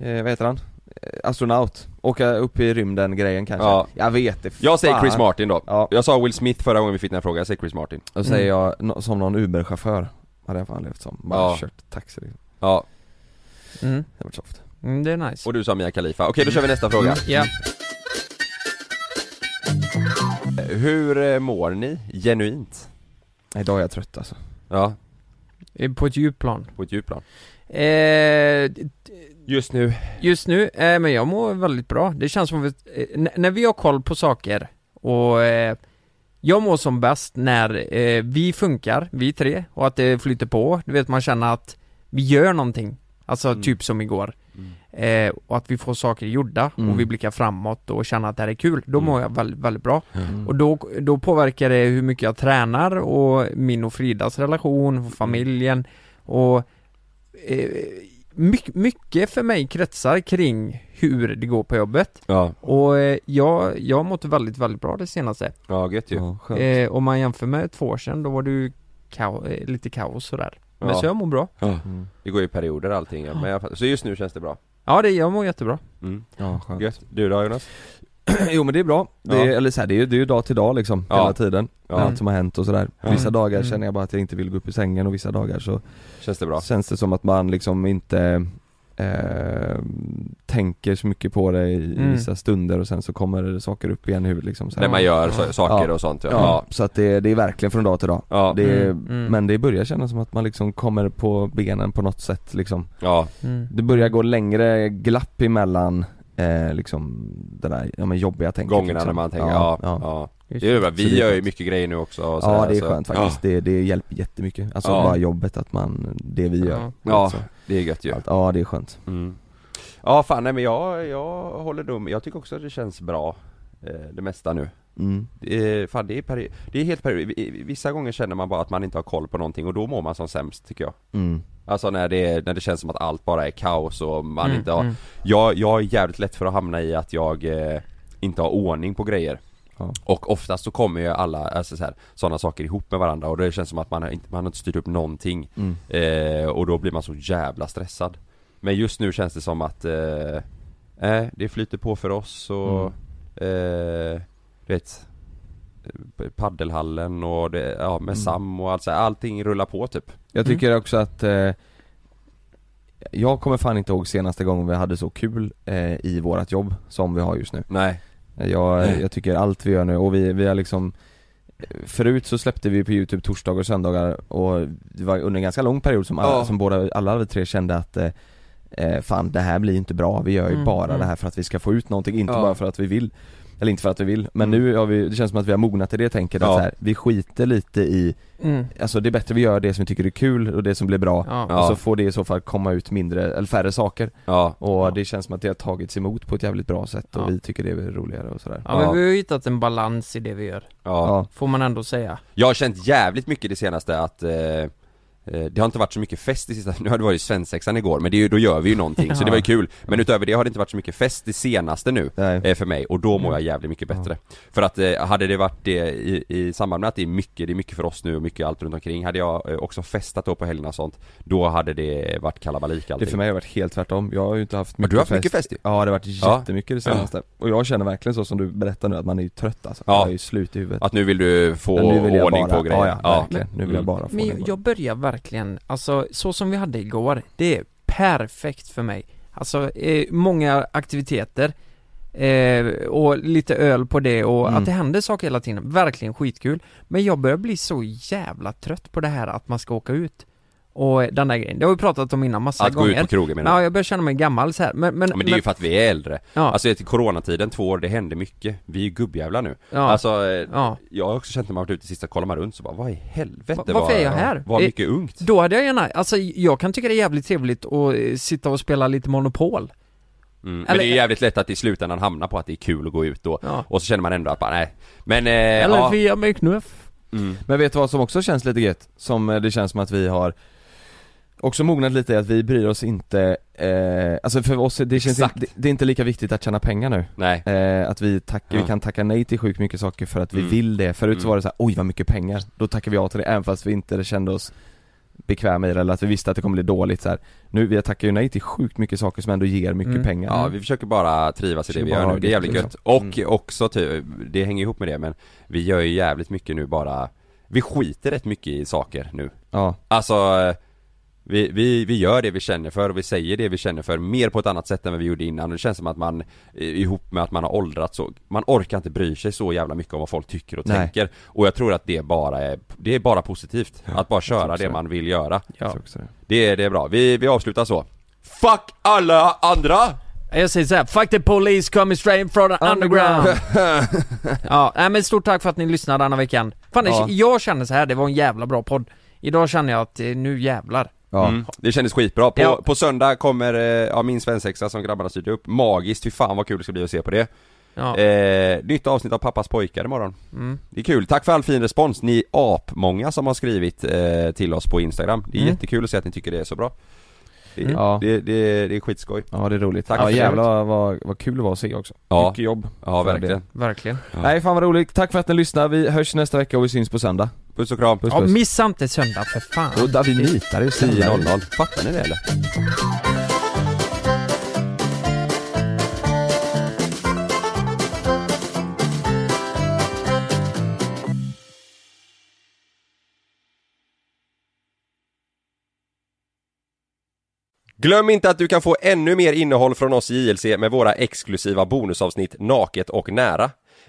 eh, vad heter han? Eh, Astronaut, åka upp i rymden grejen kanske Ja. Jag vet det Jag säger fan. Chris Martin då. Ja. Jag sa Will Smith förra gången vi fick den här frågan, jag säger Chris Martin. Då säger jag no, som någon Uber-chaufför Hade jag fan levt som, bara Ja. kört taxi liksom. Ja, mm. Det varit soft Mm, det är nice och du sa Mia Khalifa. Okej, då kör vi nästa fråga. Ja, Hur eh, mår ni? Genuint? Nej, Idag är jag trött alltså Ja, eh, på ett djupplan på ett djupplan. eh, Just nu. Just nu, eh, men jag mår väldigt bra. Det känns som att, eh, när vi har koll på saker och eh, jag mår som bäst när eh, vi funkar, vi tre, och att det flyter på. Du vet, man känner att vi gör någonting. Alltså Mm. typ som igår. Eh, och att vi får saker gjorda Mm. och vi blickar framåt och känner att det här är kul. Då Mm. mår jag väldigt, väldigt bra. Mm. Och då, då påverkar det hur mycket jag tränar och min och Fridas relation, och familjen och eh, mycket, mycket för mig kretsar kring hur det går på jobbet. Ja, Och eh, jag, jag har mått väldigt, väldigt bra det senaste. ja gött ju. Ja. Eh, om man jämför med två år sedan, då var det ju kao, eh, lite kaos sådär. Men Ja. så jag mår bra. Mm. Det går ju i perioder allting ja. men jag, Så just nu känns det bra. Ja, det, jag mår jättebra. Mm. Ja, skönt. Gött. Du då Jonas? *clears throat* Jo men det är bra, det är, Ja. eller så här, det är ju det är ju dag till dag liksom, Ja. hela tiden Ja. Allt som har hänt och sådär Ja. Vissa dagar Mm. känner jag bara att jag inte vill gå upp ur sängen och vissa dagar så Känns det bra? känns det som att man liksom inte eh, tänker så mycket på det i, i Mm. vissa stunder och sen så kommer det saker upp igen i huvudet liksom så här. När man gör så, saker Ja. och sånt ja. ja. Ja, så att det, det är verkligen från dag till dag ja. det är, Mm, mm. Men det börjar kännas som att man liksom kommer på benen på något sätt liksom ja. Mm. Det börjar gå längre glapp emellan eh, liksom det där ja, men jobbiga tänket Gångerna liksom. när man tänker, ja, ja. ja. Det är ju. Så Vi det är gör ju mycket grejer nu också och så Ja här, det är så- skönt faktiskt, det, det hjälper jättemycket, alltså Ja. bara jobbet att man, det vi gör Ja. Ja, alltså, det är gött ju allt, Ja det är skönt mm. Ja fan nej men jag, jag håller med. jag tycker också att det känns bra eh, Det mesta nu mm. det är, fan, det är, peri- det är helt period. I- Vissa gånger känner man bara att man inte har koll på någonting och då mår man som sämst tycker jag Mm. Alltså när det, när det känns som att allt bara är kaos och man Mm, inte har mm. jag, jag är jävligt lätt för att hamna i att jag eh, inte har ordning på grejer Ja. Och oftast så kommer ju alla, alltså så här, sådana saker ihop med varandra och det känns som att man har inte, man har inte styrt upp någonting Mm. eh, Och då blir man så jävla stressad Men just nu känns det som att eh, eh, det flyter på för oss och eh, du vet eh, Paddelhallen och det, ja med Mm. Sam och allt så här, allting rullar på typ. Jag tycker också att eh, Jag kommer fan inte ihåg senaste gången vi hade så kul eh, i vårat jobb som vi har just nu. Nej. Jag, jag tycker allt vi gör nu och vi, vi har liksom Förut så släppte vi på youtube torsdagar och söndagar och det var under en ganska lång period som, alla, Ja. som båda, alla vi tre kände att eh, eh, Fan det här blir inte bra, vi gör ju Mm, bara mm. det här för att vi ska få ut någonting, inte Ja. bara för att vi vill Eller inte för att vi vill, men Mm. nu har vi, det känns som att vi har mognat i det tänket att Ja. så här, vi skiter lite i Mm. Alltså det är bättre vi gör det som vi tycker är kul och det som blir bra Ja. Och så får det i så fall komma ut mindre, eller färre saker Ja, och Ja. det känns som att det har tagits emot på ett jävligt bra sätt och Ja. vi tycker det är roligare och sådär Ja men vi har ju hittat en balans i det vi gör. ja. Ja, Får man ändå säga. Jag har känt jävligt mycket det senaste att eh, det har inte varit så mycket fest det sista, *laughs* nu har det varit svensexan igår men det är ju, då gör vi ju någonting så det var ju kul. Men utöver det har det inte varit så mycket fest det senaste nu nej. eh, för mig och då mår jag jävligt mycket bättre. För att eh, hade det varit det i, i samband med att det är mycket, det är mycket för oss nu och mycket allt runt omkring Hade jag eh, också festat då på helgerna och sånt Då hade det varit kalabalik Det allting. för mig har varit helt tvärtom, jag har ju inte haft Har mycket du haft fest mycket fest. ju? Ja det har varit Ja. jättemycket det senaste. Och jag känner verkligen så som du berättar nu att man är ju trött alltså, Ja. jag är ju slut i huvudet. Att nu vill du få nu vill ordning bara, på grejer. Ja, ja, verkligen, nu vill jag Mm. bara få Men jag börjar verkligen, alltså så som vi hade igår, det är perfekt för mig. Alltså eh, många aktiviteter eh, och lite öl på det och Mm. att det händer saker hela tiden, verkligen skitkul. Men jag börjar bli så jävla trött på det här att man ska åka ut. Och den där grejen, det har vi pratat om innan massa Att gå gånger. ut på krogen menar du? Ja, jag börjar känna mig gammal så här. Men, men, Ja, men det är ju för att vi är äldre ja, Alltså till coronatiden, två år, det hände mycket Vi är ju gubbjävlar nu ja, Alltså, eh, ja. jag har också känt när man varit ute sista kollar man runt så bara, vad i helvete Va- varför vad, är jag här? Det- mycket ungt Då hade jag gärna, alltså jag kan tycka det är jävligt trevligt att eh, sitta och spela lite Monopol. mm. Men det är jävligt lätt att i slutändan hamna på att det är kul att gå ut då Ja. Och så känner man ändå att bara, nej Men, eh, Eller ja, via med knuff. mm. Men vet du vad som också känns lite gött? Som eh, det känns som att vi har Också mognat lite i att vi bryr oss inte, eh, alltså för oss, det känns inte, det, det är inte lika viktigt att tjäna pengar nu Nej, eh, Att vi tackar, Ja. vi kan tacka nej till sjukt mycket saker för att vi Mm. vill det Förut så Mm. var det så här, oj vad mycket pengar, då tackar vi ja till det även fast vi inte kände oss bekväma i det eller att vi visste att det kommer bli dåligt så här. Nu, vi tackar ju nej till sjukt mycket saker som ändå ger mycket Mm. pengar ja vi försöker bara trivas i det vi gör nu, det är jävligt liksom. gött Och Mm. också typ, det hänger ihop med det men Vi gör ju jävligt mycket nu bara Vi skiter rätt mycket i saker nu Ja, Alltså vi, vi, vi gör det vi känner för och vi säger det vi känner för mer på ett annat sätt än vad vi gjorde innan och det känns som att man eh, ihop med att man har åldrats så Man orkar inte bry sig så jävla mycket om vad folk tycker och Nej. tänker Och jag tror att det bara är, det är bara positivt Att bara köra det det. man vill göra det. Det är, det är bra, vi, vi avslutar så Fuck alla andra! Jag säger såhär, fuck the police coming straight from the underground. *laughs* ja, nej men stort tack för att ni lyssnade denna veckan. Fan, Ja. jag känner så här, det var en jävla bra podd. Idag känner jag att eh, nu jävlar. Ja. Mm, det kändes skitbra. På, Ja. på söndag kommer, eh, ja min svensexa som grabbarna styrde upp, magiskt, fy fan vad kul det ska bli att se på det. Ja. Eh, nytt avsnitt av Pappas pojkar imorgon. Mm. Det är kul, tack för all fin respons, ni är apmånga som har skrivit eh, till oss på Instagram. Det är Mm. jättekul att se att ni tycker det är så bra. Det, är- Mm. Ja. det, det, det är skitskoj. Ja det är roligt. Tack ja för det. jävlar vad, vad kul det var att se också. Ja. Mycket jobb. Ja verkligen. Verkligen. Ja. Nej fan vad roligt, tack för att ni lyssnar. Vi hörs nästa vecka och vi syns på söndag. Puss och kram. Puss Ja, puss. missa inte söndag för fan. Och David nitar ju 10.00, fattar ni det eller? Glöm inte att du kan få ännu mer innehåll från oss i JLC med våra exklusiva bonusavsnitt Naket och nära.